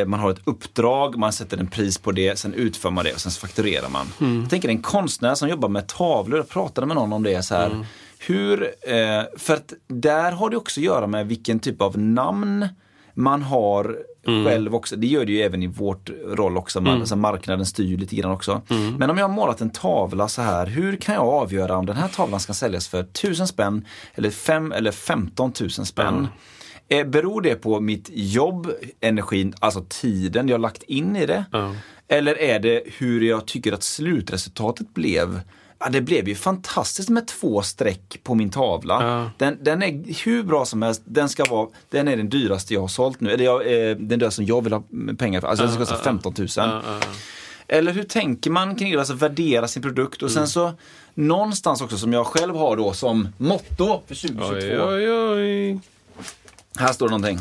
man har ett uppdrag, man sätter en pris på det, sen utför man det och sen fakturerar man. Jag tänker en konstnär som jobbar med tavlor, jag pratade med någon om det så här. Hur, eh, för att där har det också att göra med vilken typ av namn man har själv också. Det gör det ju även i vårt roll också. Man, alltså marknaden styr ju lite grann också. Men om jag har målat en tavla så här, hur kan jag avgöra om den här tavlan ska säljas för 1000 spänn eller 5 eller 15 000 spänn? Eh, beror det på mitt jobb, energin, alltså tiden jag lagt in i det? Eller är det hur jag tycker att slutresultatet blev? Ja, det blev ju fantastiskt med två streck på min tavla. Ja. Den, den är hur bra som helst. Den ska vara, den är den dyraste jag har sålt nu. Eller jag, eh, den dyraste som jag vill ha pengar för. Alltså den ska kosta 15 000. Eller hur tänker man kring det? Alltså värdera sin produkt och sen så någonstans också som jag själv har då som motto för 2022. Oj, oj, oj. Här står det någonting.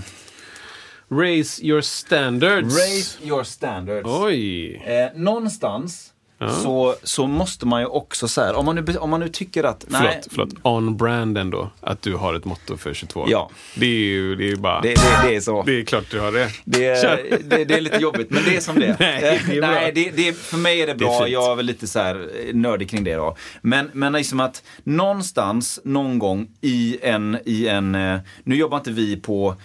Raise your standards. Raise your standards. Oj. Eh, någonstans så, så måste man ju också så här, om man nu, om man nu tycker att, nej, Förlåt, förlåt. On brand ändå, att du har ett motto för 22. Ja. Det är ju det är bara... det, det, det är så. det är klart du har det. Det är, det, det är lite jobbigt, men det är som det är. *laughs* Nej, det är bra. Nej, det, det, för mig är det är bra. fint. jag är väl lite så här eh, nördig kring det då. Men, men liksom att någonstans, någon gång i en, i en eh, nu jobbar inte vi på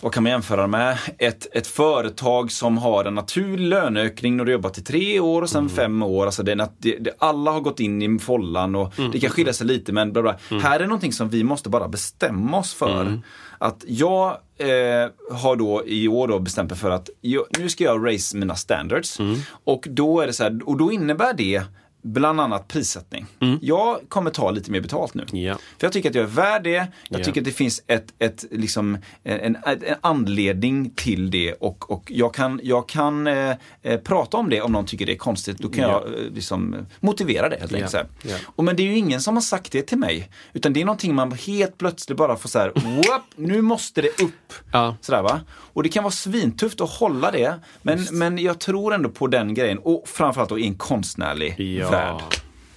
vad kan man jämföra med? Ett, ett företag som har en naturlig löneökning när du jobbat i tre år och sen Mm. fem år. Alltså det, det, det, alla har gått in i follan och Mm. det kan skilja sig lite men bla bla. Här är någonting som vi måste bara bestämma oss för. Mm. Att jag eh, har då i år då bestämt mig för att jag, nu ska jag raise mina standards. Mm. Och då är det så här, och då innebär det bland annat prissättning. Jag kommer ta lite mer betalt nu. Mm. Ja. För jag tycker att jag är värd det. Jag Ja. tycker att det finns ett, ett, liksom, en, en, anledning till det och, och jag kan, jag kan eh, eh, prata om det om någon tycker det är konstigt. Då kan Ja. jag eh, liksom, motivera det helt enkelt. så. Och men det är ju ingen som har sagt det till mig. Utan det är någonting man helt plötsligt bara får så här, "Whoop, nu måste det upp. Ja. Sådär, va? Och det kan vara svintufft att hålla det. Men, men jag tror ändå på den grejen. Och framförallt då i en konstnärlig Ja. Värld.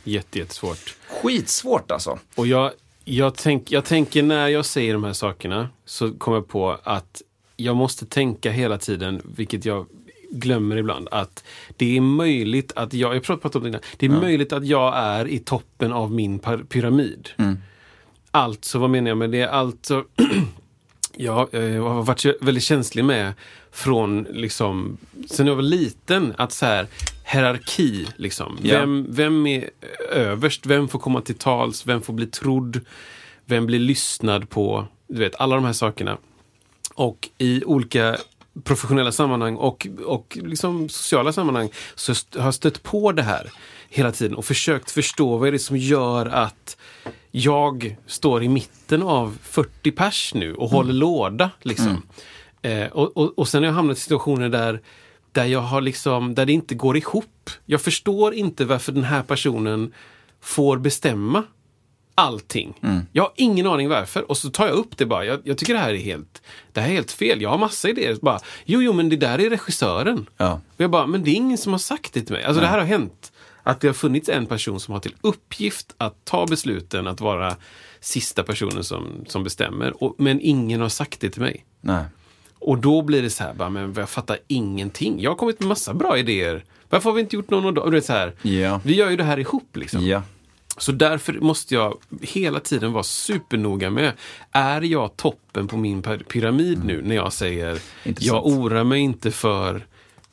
Jätte, jättesvårt. Skitsvårt alltså. Och jag, jag, tänk, jag tänker när jag säger de här sakerna så kommer jag på att jag måste tänka hela tiden, vilket jag glömmer ibland, att det är möjligt att jag, jag pratat om det innan, det är möjligt att jag är i toppen av min pyramid. Alltså, vad menar jag med det? Alltså, *clears throat* jag eh, har varit väldigt känslig med från liksom, sen jag var liten, att så här, hierarki, liksom. Ja. Vem, vem är överst? Vem får komma till tals? Vem får bli trodd? Vem blir lyssnad på? Du vet, alla de här sakerna. Och i olika professionella sammanhang och, och liksom sociala sammanhang så har jag stött på det här hela tiden och försökt förstå vad är det som gör att jag står i mitten av 40 pers nu och håller låda. Liksom. Eh, och, och, och sen har jag hamnat i situationer där, där, jag har liksom, där det inte går ihop. Jag förstår inte varför den här personen får bestämma allting. Jag har ingen aning varför. Och så tar jag upp det bara. Jag, jag tycker det här är helt, det här är helt fel. Jag har massa idéer. Bara, jo, jo, men det där är regissören. Ja. Och jag bara, men det är ingen som har sagt det till mig. Alltså det här har hänt. Att det har funnits en person som har till uppgift att ta besluten, att vara sista personen som, som bestämmer. Och, men ingen har sagt det till mig. Nej. Och då blir det så här, bara, men jag fattar ingenting. Jag har kommit med massa bra idéer. Varför har vi inte gjort någon av dem? Ja. Vi gör ju det här ihop liksom. Ja. Så därför måste jag hela tiden vara supernoga med, är jag toppen på min py- pyramid nu när jag säger, Intressant. jag orar mig inte för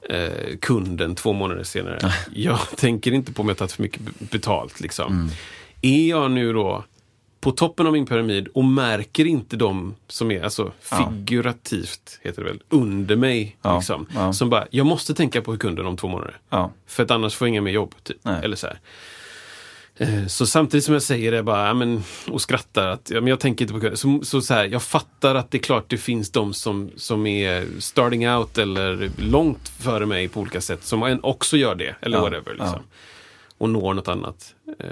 eh, kunden två månader senare. *laughs* jag tänker inte på om jag tagit för mycket betalt. Liksom. Mm. Är jag nu då på toppen av min pyramid och märker inte de som är, alltså figurativt heter det väl, under mig. Ja, Liksom, ja. Som bara, jag måste tänka på kunden om två månader. Ja. För att annars får jag inga mer jobb. Typ. Nej. Eller så här. Eh, Så samtidigt som jag säger det bara, men, och skrattar, att ja, men jag tänker inte på kunden. Så, så, så här, jag fattar att det är klart det finns de som, som är starting out eller långt före mig på olika sätt som också gör det. Eller Ja, whatever. Liksom. ja. Och når något annat. Eh,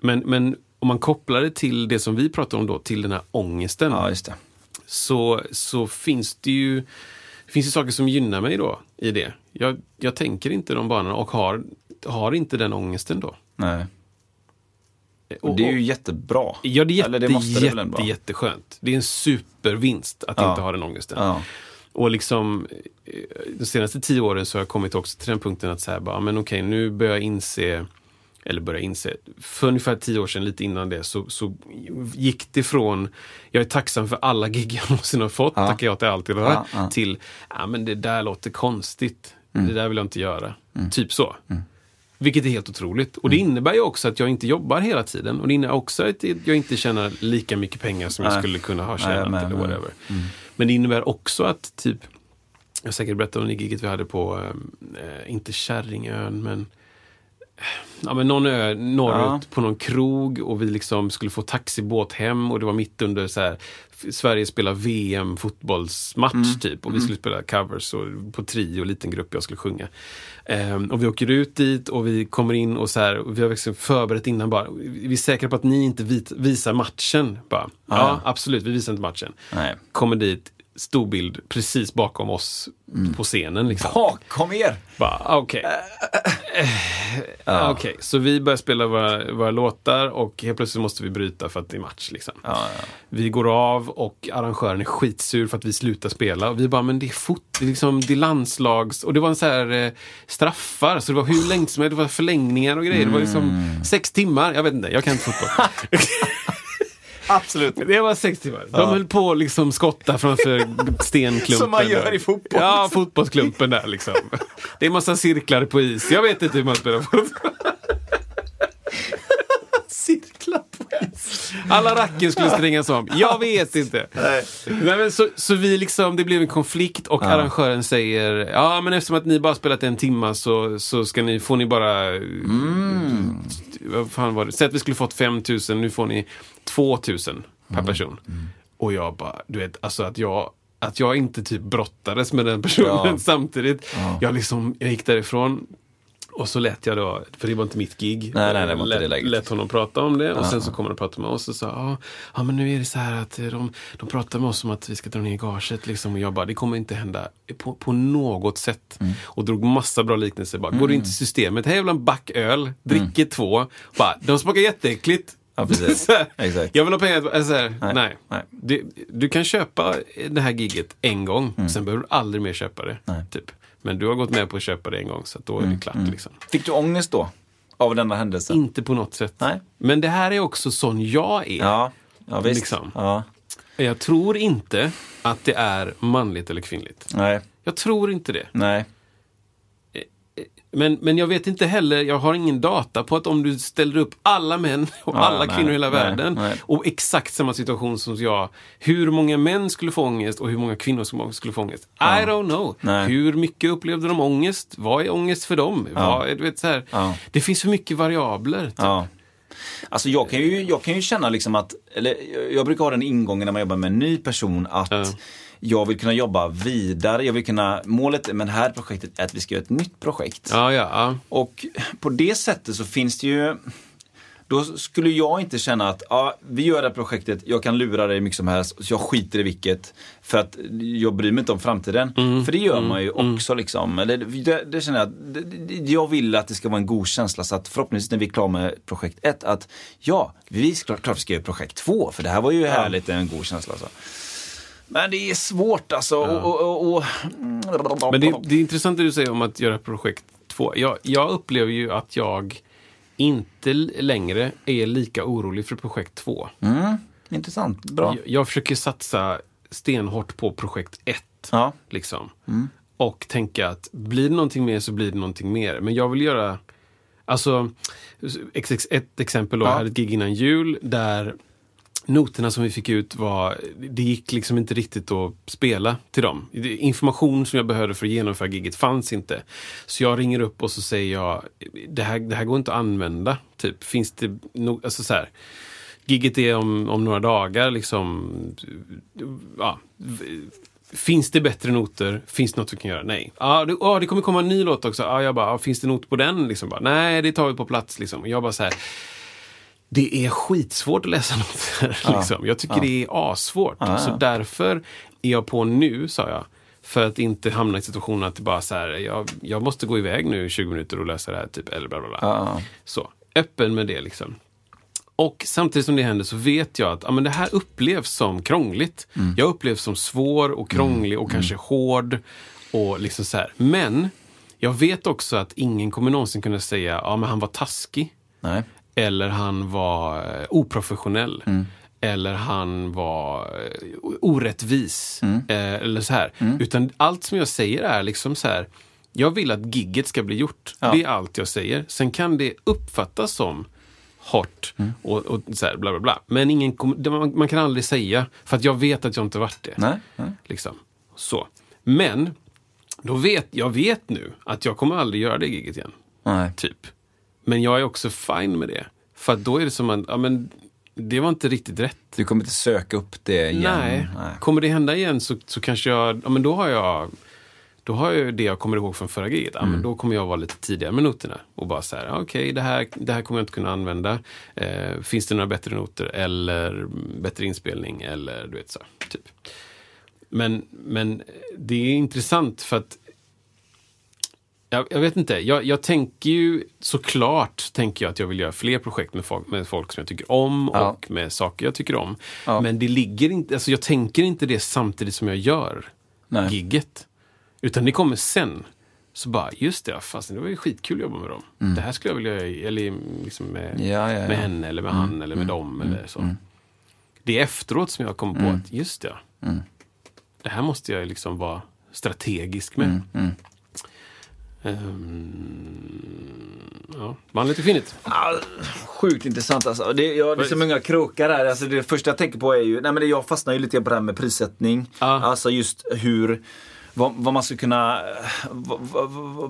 Men, men om man kopplar det till det som vi pratar om då, till den här ångesten Ja, just det. så, så finns det ju finns det saker som gynnar mig då i det. Jag, jag tänker inte de banorna och har, har inte den ångesten då. Nej. Och, Och det är ju jättebra. ja, det är jätte, Eller det måste det väl ändå jätte, jätteskönt. Det är en supervinst att Ja. inte ha den ångesten. Ja. Och liksom eh, de senaste tio åren så har jag kommit också till den punkten att säga bara, men okej, nu börjar jag inse eller börja inse, för ungefär tio år sedan, lite innan det, så, så gick det från, jag är tacksam för alla gig jag *laughs* någonsin har fått, Ja. tackar jag till allt det där, Ja, ja. till, ja men det där låter konstigt, Mm. det där vill jag inte göra. Typ så. Vilket är helt otroligt. Och det innebär ju också att jag inte jobbar hela tiden. Och det innebär också att jag inte tjänar lika mycket pengar som jag Nej. skulle kunna ha Nej, tjänat men- eller whatever. Men det innebär också att typ, jag säkert berättat om det giget vi hade på, eh, inte Kärringön, men Ja men någon ö norrut Ja. på någon krog och vi liksom skulle få taxibåt hem och det var mitt under så här Sverige spelar VM fotbollsmatch Mm. typ och vi skulle spela covers och på trio, liten grupp jag skulle sjunga. Ehm, och vi åker ut dit och vi kommer in och så här, och vi har liksom förberett innan bara, vi är säkra på att ni inte vit, visar matchen? Bara, ja, ja. absolut, vi visar inte matchen. Nej. Kommer dit, stor bild precis bakom oss Mm. på scenen. Liksom. Bakom er! Okej. Okej, så vi börjar spela våra, våra låtar och helt plötsligt måste vi bryta för att det är match. Liksom. Ja, ja. Vi går av och arrangören är skitsur för att vi slutar spela. Och vi bara, men det är fot, det är, liksom, det är landslags... Och det var en så här eh, straffar, så det var hur länge som helst, det var förlängningar och grejer. Det var liksom Mm. sex timmar, jag vet inte, jag kan inte fotboll. *laughs* Absolut. Det var sex timmar. De höll på att liksom skotta framför *laughs* stenklumpen. Som man gör där. i fotboll. Ja, fotbollsklumpen där liksom. Det är massa cirklar på is. Jag vet inte hur man spelar fotboll. *laughs* Cirklar på is. Alla racken skulle *laughs* strängas om. Jag vet inte. Nej. Nej, men så, så vi liksom, det blev en konflikt och arrangören säger Ja men eftersom att ni bara spelat en timma så, så ska ni, får ni bara Mm. Vad fan var det? Säg att vi skulle fått 5000, nu får ni 2000 per Mm. person. Och jag bara, du vet, alltså att jag att jag inte typ brottades med den personen Ja. *laughs* samtidigt. Jag liksom, jag gick därifrån och så lät jag då, för det var inte mitt gig. Nej, nej, det var inte lät, det läget. lät honom prata om det och sen så kommer de prata med oss och sa ja, ja men nu är det så här att de, de pratar med oss om att vi ska dra ner gaget liksom och jag bara, det kommer inte hända på, på något sätt. Mm. Och drog massa bra liknelser. Bara, Går du in till systemet, här en back öl, dricker två, bara, de smakar jätteäckligt. Ja, precis. *laughs* Exakt. Jag vill ha pengar. Alltså, nej. Nej, nej. Du, du kan köpa det här giget en gång, sen behöver du aldrig mer köpa det. Nej. Typ. Men du har gått med på att köpa det en gång, så då är det klart. Liksom. Fick du ångest då? Av denna händelse? Inte på något sätt. Nej. Men det här är också sån jag är. Ja, ja visst. Liksom. Ja. Jag tror inte att det är manligt eller kvinnligt. Nej, Jag tror inte det. nej. Men, men jag vet inte heller, jag har ingen data på att om du ställer upp alla män och Ja, alla nej, kvinnor i hela nej, världen nej. och exakt samma situation som jag, hur många män skulle få ångest och hur många kvinnor som skulle få ångest? I don't know. Hur mycket upplevde de ångest? Vad är ångest för dem? Vad, är- du vet, så här. Ja. Det finns för mycket variabler. Typ. Ja. Alltså jag kan, ju, jag kan ju känna liksom att, eller jag brukar ha den ingången när man jobbar med en ny person att Ja. Jag vill kunna jobba vidare. Jag vill kunna, målet med det här projektet är att vi ska göra ett nytt projekt. Ja, ja, ja. Och på det sättet så finns det ju då skulle jag inte känna att ja, vi gör det här projektet, jag kan lura dig mycket som helst, så jag skiter i vilket. För att jag bryr mig inte om framtiden. För det gör man ju också. Liksom. Eller, det, det känner jag, det, det, jag vill att det ska vara en god känsla så att förhoppningsvis när vi är klara med projekt ett att ja, vi ska klart vi ska göra projekt två för det här var ju härligt, en god känsla. Så. Men det är svårt alltså. Och, och, och, och, Men det, det är intressant det du säger om att göra projekt två. Jag, jag upplever ju att jag inte längre är lika orolig för projekt två. Mm, intressant, bra. Jag, jag försöker satsa stenhårt på projekt ett. Ja. Liksom. och tänka att blir det någonting mer så blir det någonting mer. Men jag vill göra, alltså ett exempel då, Ja. jag hade ett gig innan jul där noterna som vi fick ut var, det gick liksom inte riktigt att spela till dem. Information som jag behövde för att genomföra giget fanns inte. Så jag ringer upp och så säger jag, det här, det här går inte att använda. Typ, finns det no, alltså så här, Giget är om, om några dagar liksom, ja, Finns det bättre noter? Finns det något vi kan göra? Nej. Ah, ja, det, ah, det kommer komma en ny låt också. Ah, jag bara, ah, finns det not på den? Liksom bara, Nej, det tar vi på plats. Liksom. Och Jag bara så här, det är skitsvårt att läsa noter. Liksom. Jag tycker det är assvårt. Så därför är jag på nu, sa jag. För att inte hamna i situationen att det bara så här, jag, jag måste gå iväg nu i 20 minuter och läsa det här. Typ, eller bla bla bla. Så, öppen med det liksom. Och samtidigt som det händer så vet jag att ja, men det här upplevs som krångligt. Jag upplevs som svår och krånglig och kanske hård. Och liksom så här. Men jag vet också att ingen kommer någonsin kunna säga ja men han var taskig. Nej. Eller han var eh, oprofessionell. Eller han var eh, orättvis. Eh, eller så här. Utan allt som jag säger är liksom så här. Jag vill att gigget ska bli gjort. Det är allt jag säger. Sen kan det uppfattas som hårt och, och så här bla bla bla. Men ingen, man, man kan aldrig säga. För att jag vet att jag inte varit det. Nej, nej. Liksom. Så. Men, då vet, jag vet nu att jag kommer aldrig göra det giget igen. Nej. Typ. Men jag är också fine med det. För att då är det som att, ja men, det var inte riktigt rätt. Du kommer inte söka upp det igen? Nej. Kommer det hända igen så, så kanske jag, ja men då har jag då har jag det jag kommer ihåg från förra giget. Ja, Mm. men då kommer jag vara lite tidigare med noterna. Och bara så här, okej det, här, det här kommer jag inte kunna använda. Eh, finns det några bättre noter eller bättre inspelning eller du vet så. Typ. Men, men det är intressant för att jag, jag vet inte, jag, jag tänker ju såklart tänker jag att jag vill göra fler projekt med folk, med folk som jag tycker om Ja. och med saker jag tycker om. Ja. Men det ligger inte, alltså jag tänker inte det samtidigt som jag gör Nej. gigget. Utan det kommer sen. Så bara, just det, fast det var ju skitkul att jobba med dem. Det här skulle jag vilja göra, eller liksom med, Mm. Ja, med henne eller med han eller med dem. Eller så. Det är efteråt som jag kommer på att, just det. Det här måste jag liksom vara strategisk med. Ehm, ja, manligt och kvinnligt. Ah, Sjukt intressant alltså. Det, ja, det är så många krokar här. Alltså, det första jag tänker på är ju, nej men det, jag fastnar ju lite på det här med prissättning. Ja. Alltså just hur, vad, vad man ska kunna, vad,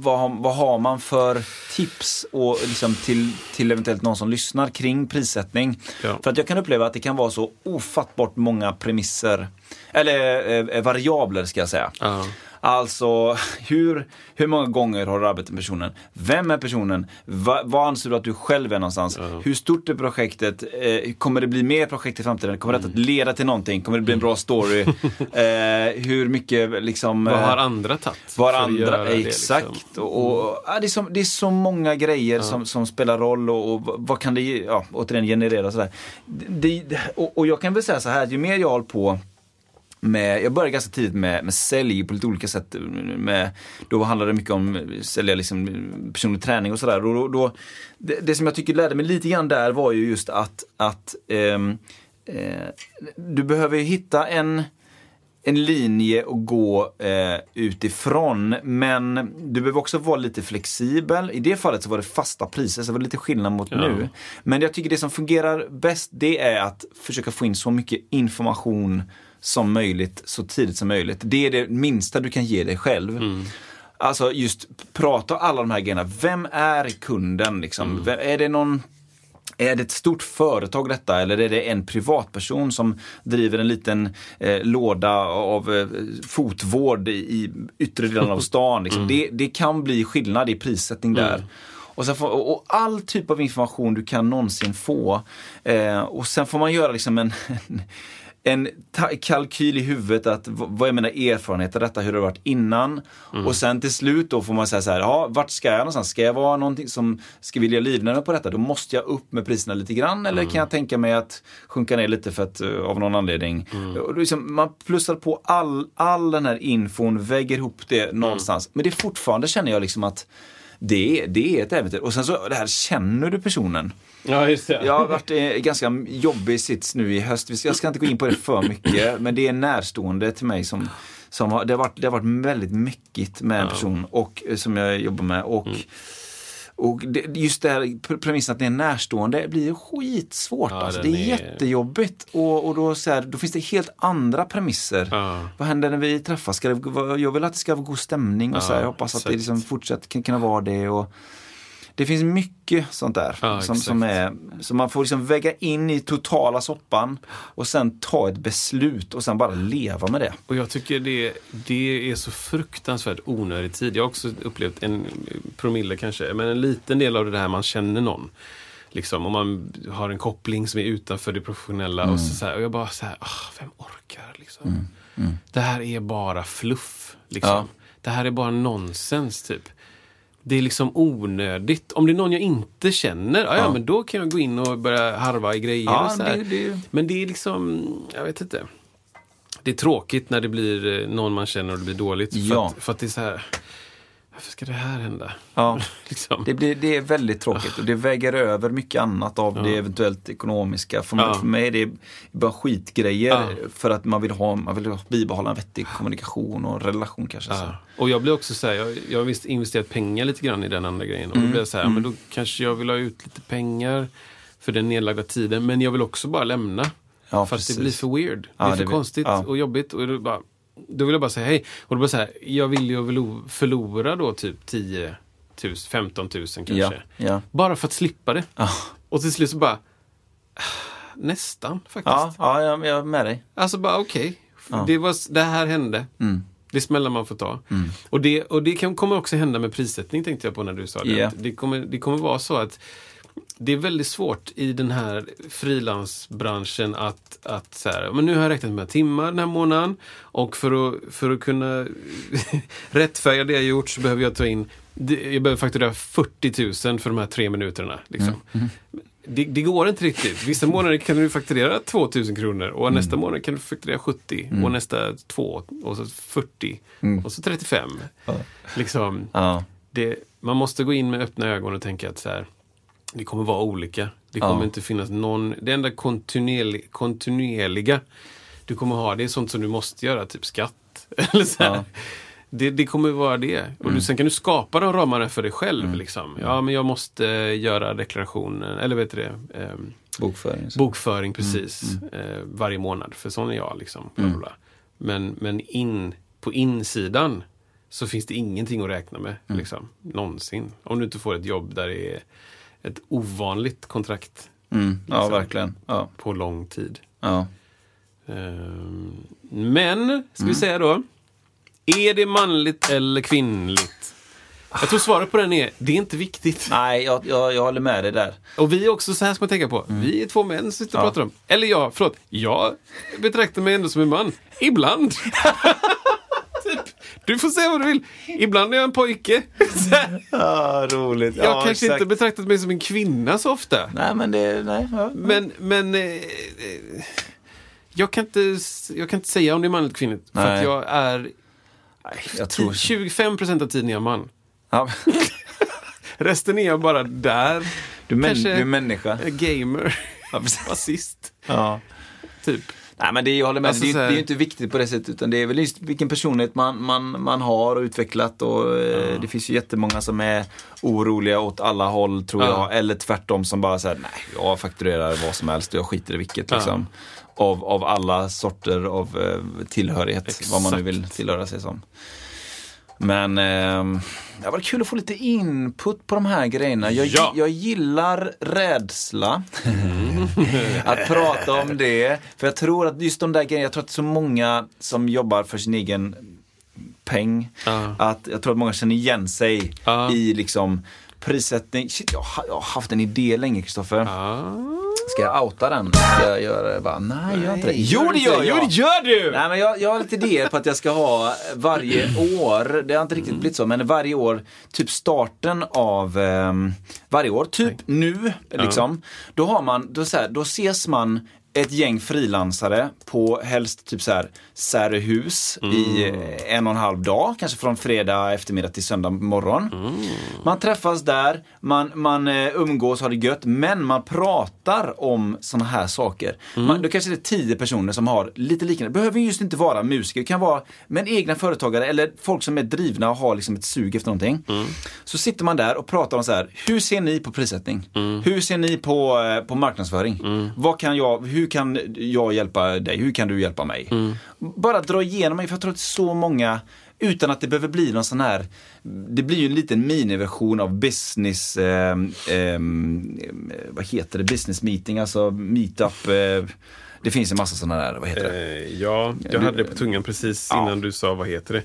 vad, vad, har- man för tips och liksom till, till eventuellt någon som lyssnar kring prissättning? Ja. För att jag kan uppleva att det kan vara så ofattbart många premisser, eller eh, variabler ska jag säga. Ja. Alltså, hur, hur många gånger har du arbetat med personen? Vem är personen? Va, vad anser du att du själv är någonstans? Hur stort är projektet? Eh, kommer det bli mer projekt i framtiden? Kommer Mm. det att leda till någonting? Kommer det bli en bra story? *laughs* eh, hur mycket liksom... Vad eh, har andra tagit? att andra, göra det, exakt. liksom? Och, och, ja, det, är så, det är så många grejer som, som spelar roll och, och vad kan det ja, återigen generera sådär. Det, det, och, och jag kan väl säga så här, ju mer jag håller på med, jag började ganska tidigt med, med sälj på lite olika sätt. Med, då handlade det mycket om sälja liksom personlig träning och sådär. Och Då, då, det, det som jag tycker lärde mig lite grann där var ju just att, att ehm, eh, du behöver ju hitta en, en linje att gå eh, utifrån. Men du behöver också vara lite flexibel. I det fallet så var det fasta priser, så det var lite skillnad mot nu. Men jag tycker det som fungerar bäst, det är att försöka få in så mycket information som möjligt, så tidigt som möjligt. Det är det minsta du kan ge dig själv. Alltså just prata alla de här grejerna. Vem är kunden? Liksom? Vem- Är det någon är det ett stort företag detta eller är det en privatperson som driver en liten eh, låda av eh, fotvård i, yttre delen av stan? Liksom. Det, det kan bli skillnad i prissättning där. Och, sen får, och, och all typ av information du kan någonsin få. Eh, och sen får man göra liksom en, *laughs* en en kalkyl i huvudet att vad är mina erfarenheter av detta, hur det har varit innan. Och sen till slut då får man säga så här, ja vart ska jag någonstans? Ska jag vara någonting som ska vilja livnära mig på detta? Då måste jag upp med priserna lite grann eller kan jag tänka mig att sjunka ner lite för att, eh, av någon anledning. Och då liksom, man plussar på all, all den här infon, väger ihop det någonstans. Men det är fortfarande känner jag liksom att det det är ett äventyr. Och sen så, det här känner du personen. Ja, just det. Jag har varit i ganska jobbig sits nu i höst. Jag ska inte gå in på det för mycket, *clears throat* men det är närstående till mig som, Som har, det, har varit, det har varit väldigt mäckigt med en person och, eh, som jag jobbar med. Och, Mm. Och det, just pr- premissen att det är närstående blir skitsvårt. Ja, alltså. Det är, är- jättejobbigt. Och, och då, så här, då finns det helt andra premisser. Ja. Vad händer när vi träffas? Ska det, jag vill att det ska vara god stämning och så här. Jag hoppas att det exakt. liksom fortsatt kan kunna vara det. Och, det finns mycket sånt där Ja, som, exakt. som, är, som man får liksom väga in i totala soppan och sen ta ett beslut och sen bara leva med det. Och jag tycker det, det är så fruktansvärt onödig tid. Jag har också upplevt en promille kanske, men en liten del av det här man känner någon. Liksom, om man har en koppling som är utanför det professionella. Och, så, så här, och jag bara så här, ah, vem orkar? Liksom. Det här är bara fluff. Liksom. Ja. Det här är bara nonsens typ. Det är liksom onödigt. Om det är någon jag inte känner, ja, ja. men då kan jag gå in och börja harva i grejer. Ja, och så det- det- Men det är liksom, jag vet inte. Det är tråkigt när det blir eh, någon man känner och det blir dåligt. För, Ja. att, för att det är så här, varför ska det här hända? Ja. *laughs* liksom. Det, blir, det är väldigt tråkigt och det väger över mycket annat av det eventuellt ekonomiska. För, Ja. för mig är det bara skitgrejer Ja. för att man vill, ha, man vill bibehålla en vettig kommunikation och relation kanske. Så. Ja. Och jag blir också så här, jag, jag har visst investerat pengar lite grann i den andra grejen. Och då Mm. blir jag så här, men då kanske jag vill ha ut lite pengar för den nedlagda tiden. Men jag vill också bara lämna. Ja, för att det blir för weird. Ja, det är för det konstigt ja. och jobbigt. Och då, bara, då vill jag bara säga hej. Och då bara så här, jag vill ju förlo- förlora då typ 10 000, 15 000 kanske. Ja, ja. Bara för att slippa det. Ja. Och till slut så bara, nästan faktiskt. Ja, ja, jag jag är med dig. Alltså bara okej, det, var- det här hände. Mm. Det smällar man får ta. Och det, och det kan, kommer också hända med prissättning tänkte jag på när du sa det. Att Det, kommer, det kommer vara så att det är väldigt svårt i den här frilansbranschen att, att så här, men nu har jag räknat med timmar den här månaden och för att, för att kunna *laughs* rättfärdiga det jag gjort så behöver jag ta in, jag behöver fakturera 40 000 för de här tre minuterna. Liksom. Det, det går inte riktigt. Vissa månader kan du fakturera 2000 kronor och nästa månad kan du fakturera 70 och nästa 2 och så 40 och så 35. Liksom, Ja. det, man måste gå in med öppna ögon och tänka att så här, det kommer vara olika. Det kommer Ja. inte finnas någon, det enda kontinuerli, kontinuerliga du kommer ha, det är sånt som du måste göra, typ skatt. *laughs* Eller så. Ja. Mm. Det, det kommer vara det. Och du, sen kan du skapa de ramarna för dig själv. Liksom. Ja, men jag måste eh, göra deklarationen, eller vet du det? ehm, Bokföring. så. Bokföring precis. Eh, varje månad. För sån är jag. Liksom, bla. Men, men in, på insidan så finns det ingenting att räkna med. Liksom, någonsin. Om du inte får ett jobb där det är ett ovanligt kontrakt Mm. Ja, liksom. verkligen. Ja. på lång tid. Ja. Ehm, men, ska vi säga då. Är det manligt eller kvinnligt? Jag tror svaret på den är, det är inte viktigt. Nej, jag, jag, jag håller med dig där. Och vi är också, så här ska man tänka på, vi är två män som sitter och Ja. pratar om. Eller jag, förlåt, jag betraktar mig ändå som en man. Ibland. *laughs* *laughs* typ, du får säga vad du vill. Ibland är jag en pojke. *laughs* Ja, roligt. jag har kanske inte betraktat mig som en kvinna så ofta. Nej, men det... Nej, ja. Men, men eh, eh, jag, kan inte, jag kan inte säga om det är manligt eller kvinnligt. För Nej. att jag är jag tror... 25% av tiden är jag man. Ja. *laughs* Resten är jag bara där. Du, är män, Kanske- du är människa. Gamer. Ja. Basist. Ja. Typ. Nej men det, jag håller med, Alltså, det, är- det är inte viktigt på det sättet utan det är väl just vilken personlighet man, man, man har och utvecklat och eh, det finns ju jättemånga som är oroliga åt alla håll tror Ja. jag. Eller tvärtom som bara säger nej jag fakturerar vad som helst och jag skiter i vilket Ja. liksom. Av, av alla sorter av eh, tillhörighet, vad man nu vill Exakt. tillhöra sig som. Men eh, det var kul att få lite input på de här grejerna. Jag, Ja. jag gillar rädsla. *laughs* att prata om det. För jag tror att just de där grejerna, jag tror att så många som jobbar för sin egen peng, Ja. att jag tror att många känner igen sig Ja. i liksom prissättning. Shit, jag, har, haft en idé länge Kristoffer. Ah. Ska jag outa den? Ska jag göra det? Bara, nej, gör inte det. Jo, det gör jag! Jo, det gör du! Nej, men jag, jag har lite idéer på att jag ska ha varje år, det har inte riktigt blivit så, men varje år, typ starten av ehm, varje år, typ nu, liksom. Då har man, då, så här, då ses man ett gäng frilansare på helst typ så här Särehus i eh, en och en halv dag, kanske från fredag eftermiddag till söndag morgon. Man träffas där, man, man eh, umgås, har det gött, men man pratar om sådana här saker. Man, då kanske det är tio personer som har lite liknande, behöver just inte vara musiker, det kan vara men egna företagare eller folk som är drivna och har liksom ett sug efter någonting. Så sitter man där och pratar om så här, hur ser ni på prissättning? Hur ser ni på, eh, på marknadsföring? Vad kan jag, hur kan jag hjälpa dig? Hur kan du hjälpa mig? Bara dra igenom mig, för jag tror att så många utan att det behöver bli någon sån här, det blir ju en liten miniversion av business, eh, eh, vad heter det, business meeting, alltså meetup. Eh, det finns en massa sådana där, vad heter det? Eh, ja, jag hade det på tungan precis Ja. innan du sa vad heter det.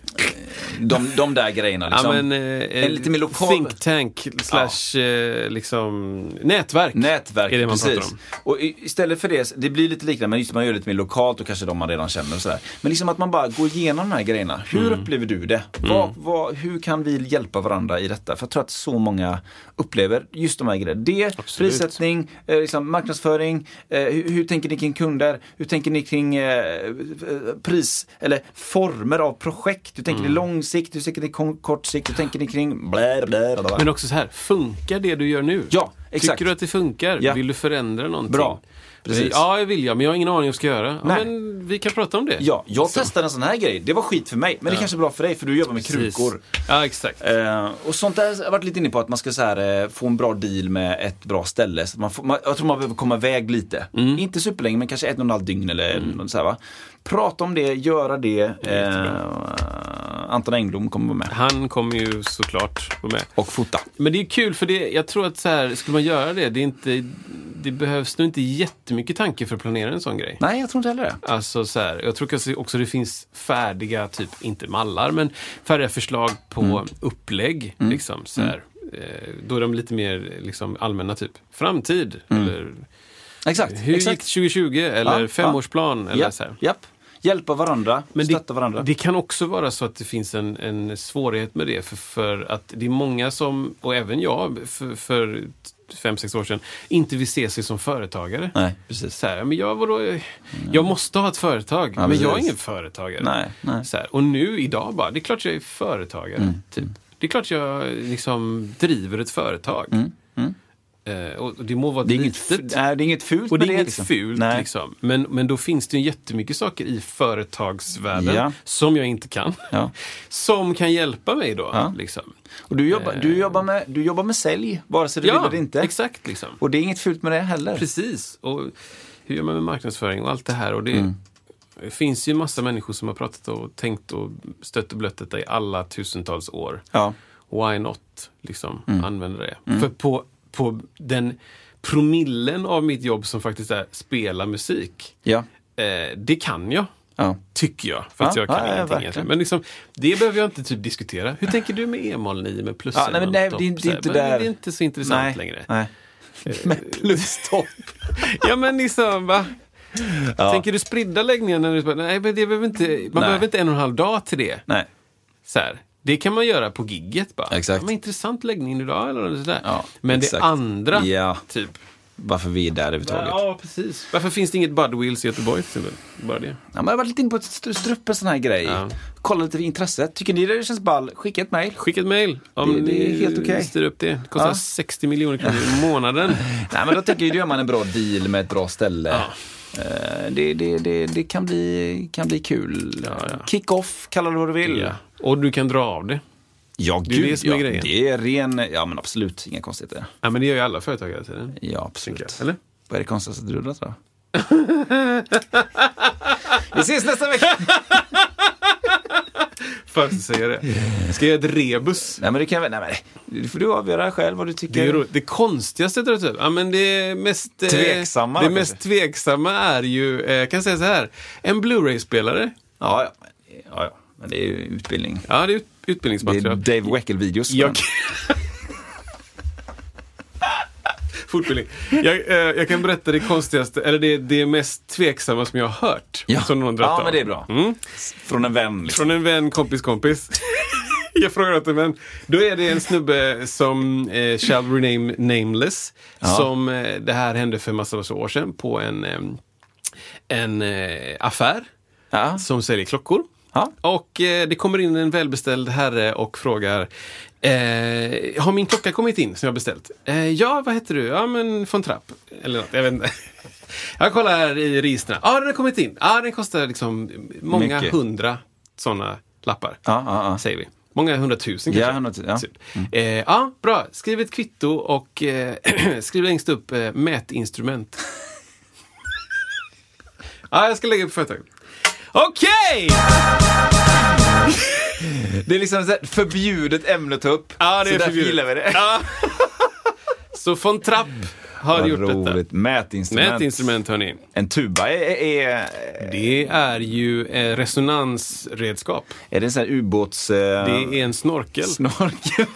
De, de där grejerna liksom. ja, men, eh, en lite mer lokal... Think tank slash eh, liksom nätverk. Nätverk, är det man precis. pratar om. Och istället för det, det blir lite liknande, men just man gör det lite mer lokalt och kanske de man redan känner och sådär. Men liksom att man bara går igenom de här grejerna. Hur Mm. upplever du det? Vad, vad, hur kan vi hjälpa varandra i detta? För jag tror att så många upplever just de här grejerna. Det, Absolut. prissättning, eh, liksom marknadsföring, eh, hur, hur tänker ni kring kunder? Hur tänker ni kring eh, pris, eller former av projekt? Hur tänker Mm. ni långsikt? Hur tänker ni kort sikt? Hur tänker ni kring blä, blä. Men också så här, funkar det du gör nu? Ja, exakt. Tycker du att det funkar? Ja. Vill du förändra någonting? Bra. Precis. Ja, jag vill jag, men jag har ingen aning vad jag ska göra. Ja, Nej. men vi kan prata om det. Ja, jag Så. testade en sån här grej. Det var skit för mig, men det kanske är bra för dig för du jobbar med Precis. krukor. Ja, exakt. Eh, och sånt där har jag varit lite inne på att man ska så här, eh, få en bra deal med ett bra ställe. Så man får, man, jag tror man behöver komma iväg lite. Mm. Inte superlänge men kanske ett och en halv dygn eller något så här, va. Prata om det, göra det. Eh, Anton Engblom kommer vara med. Han kommer ju såklart vara med. Och fota. Men det är kul för det, jag tror att så här, skulle man göra det, det, är inte, det behövs nog inte jättemycket tanke för att planera en sån grej. Nej, jag tror inte heller det. Alltså så här, jag tror också det finns färdiga, typ, inte mallar, men färdiga förslag på Mm. upplägg. Liksom, så här. Eh, Då är de lite mer liksom, allmänna, typ framtid. Eller Exakt. hur Mm. exakt. gick 2020? Eller Ja, femårsplan? Eller Japp, så här. japp. Hjälpa varandra, Men stötta varandra. det kan också vara så att det finns en, en svårighet med det. För, för att det är många som, och även jag för, för fem, sex år sedan, inte vill se sig som företagare. Nej, precis. Så här, men jag, vadå, jag måste ha ett företag, Ja, men jag är precis. ingen företagare. Nej, nej. Så här, och nu, idag bara, det är klart jag är företagare. Mm. Typ. Det är klart jag liksom driver ett företag. Eh, och det må vara Mm. Det är inget, nej, det är inget fult Och det är inget liksom. fult, Nej. liksom. Men, men då finns det ju jättemycket saker i företagsvärlden Ja. som jag inte kan. Ja. *laughs* Som kan hjälpa mig då. Ja. Liksom. Och du jobbar, du, jobbar med, du jobbar med sälj, vare sig du vill eller inte. exakt. Liksom. Och det är inget fult med det heller. Precis. Och hur gör man med marknadsföring och allt det här? Och det, Mm. det finns ju massa människor som har pratat och tänkt och stött och blött detta i alla tusentals år. Ja. Why not liksom Mm. använda det? För på, på den promillen av mitt jobb som faktiskt är spela musik. Ja. Eh, det kan jag. Ja. Tycker jag. För att Ja, jag kan ja, ja, ingenting egentligen. Men liksom, det behöver jag inte typ diskutera. Hur tänker du med e-moll 9 med plus? Ja, nej, men nej, det är inte- där. Det är inte så intressant Nej. längre. Nej. *laughs* Med plustopp. *laughs* Ja men liksom, va? Tänker du sprida läggningen? När du, nej, men det behöver inte, man Nej. behöver inte en och en halv dag till det. Nej. Så här. Det kan man göra på gigget bara. Exakt. Ja, men intressant läggning idag eller sådär. Ja, men exakt. det andra, Ja. typ. Varför vi är där överhuvudtaget. Ja, precis. Varför finns det inget Budwheels i Göteborg till exempel? Bara det. Ja, men jag har varit lite inne på att stru- strö upp en sån här grej. Ja. Kolla lite intresse. Tycker ni det känns ball? Skicka ett mail. Skicka ett mail om Det- det är helt okej. styr upp det. Det kostar Ja. 60 miljoner kronor i månaden. *laughs* Nej men då tänker jag, då gör man en bra deal med ett bra ställe. Eh, Det, det, det, det kan, bli, kan bli kul. Ja, ja. Kick-off, kalla det vad du vill. Ja. Och du kan dra av det. Ja, Det är gud, det som är ja. grejen. Det är ren, ja men absolut, inga konstigheter. Ja, men det gör ju alla företag hela tiden. Ja, absolut. Eller? Vad är det konstigaste du har då? *laughs* Vi ses nästa vecka! *laughs* För att säga det. Ska jag göra ett rebus? Nej men det kan jag, nej men det får du avgöra själv vad du tycker. Det, är roligt. det konstigaste tror jag typ. Ja, men det mest, eh, Tveksamma Det mest kanske? tveksamma är ju, eh, jag kan säga så här, en Blu-ray-spelare. Ja, ja. Men, ja, ja. men det är ju utbildning. Ja, det är ut- Det är utbildningsmaterial. Dave Weckel-videos. Jag... *laughs* *laughs* Fortbildning. Jag, eh, jag kan berätta det konstigaste, eller det, det mest tveksamma som jag har hört. Ja, Som någon ja men det är bra. Mm. Från en vän. Liksom. Från en vän, kompis, kompis. *laughs* jag frågar åt en vän. Då är det en snubbe som eh, shall rename nameless. Som, eh, det här hände för massa, massa år sedan på en, eh, en eh, affär Ja. som säljer klockor. Ja. Och eh, det kommer in en välbeställd herre och frågar eh, Har min klocka kommit in som jag beställt? Eh, ja, vad heter du? Ja, men von Trapp. Eller något, jag vet inte. *laughs* Jag kollar här i registren. Ja, den har kommit in. Ja, den kostar liksom många Mycket. hundra sådana lappar. Ja. Säger vi. Många hundratusen kanske. Ja, hundratusen, ja. Typ. Eh, bra. Skriv ett kvitto och eh, *clears throat* skriv längst upp eh, mätinstrument. *laughs* ja, jag ska lägga upp företaget. Okej! Det är liksom ett förbjudet ämne att ta upp. Ja, det så är därför förbjudet. gillar vi det. Ja. Så von Trapp har Vad gjort detta. roligt. Mätinstrument. Mätinstrument, hörni. En tuba är, är, Det är ju eh, resonansredskap. är det en sån här ubåts... Eh, Det är en snorkel. Snorkel. *laughs*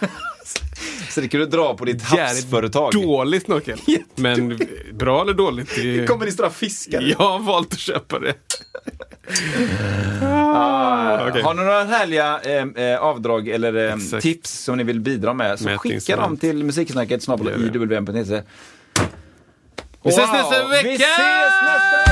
så det kan du dra på ditt havsföretag. Dålig snorkel. *laughs* Men bra eller dåligt? Det Det kommer det stora fiskar. Jag har valt att köpa det. Ah, okej. Har ni några härliga eh, eh, avdrag eller eh, tips som ni vill bidra med så skicka dem till musiksnacket snabel Gör det. iwm.se. Vi ses nästa vecka! Vi ses nästa vecka!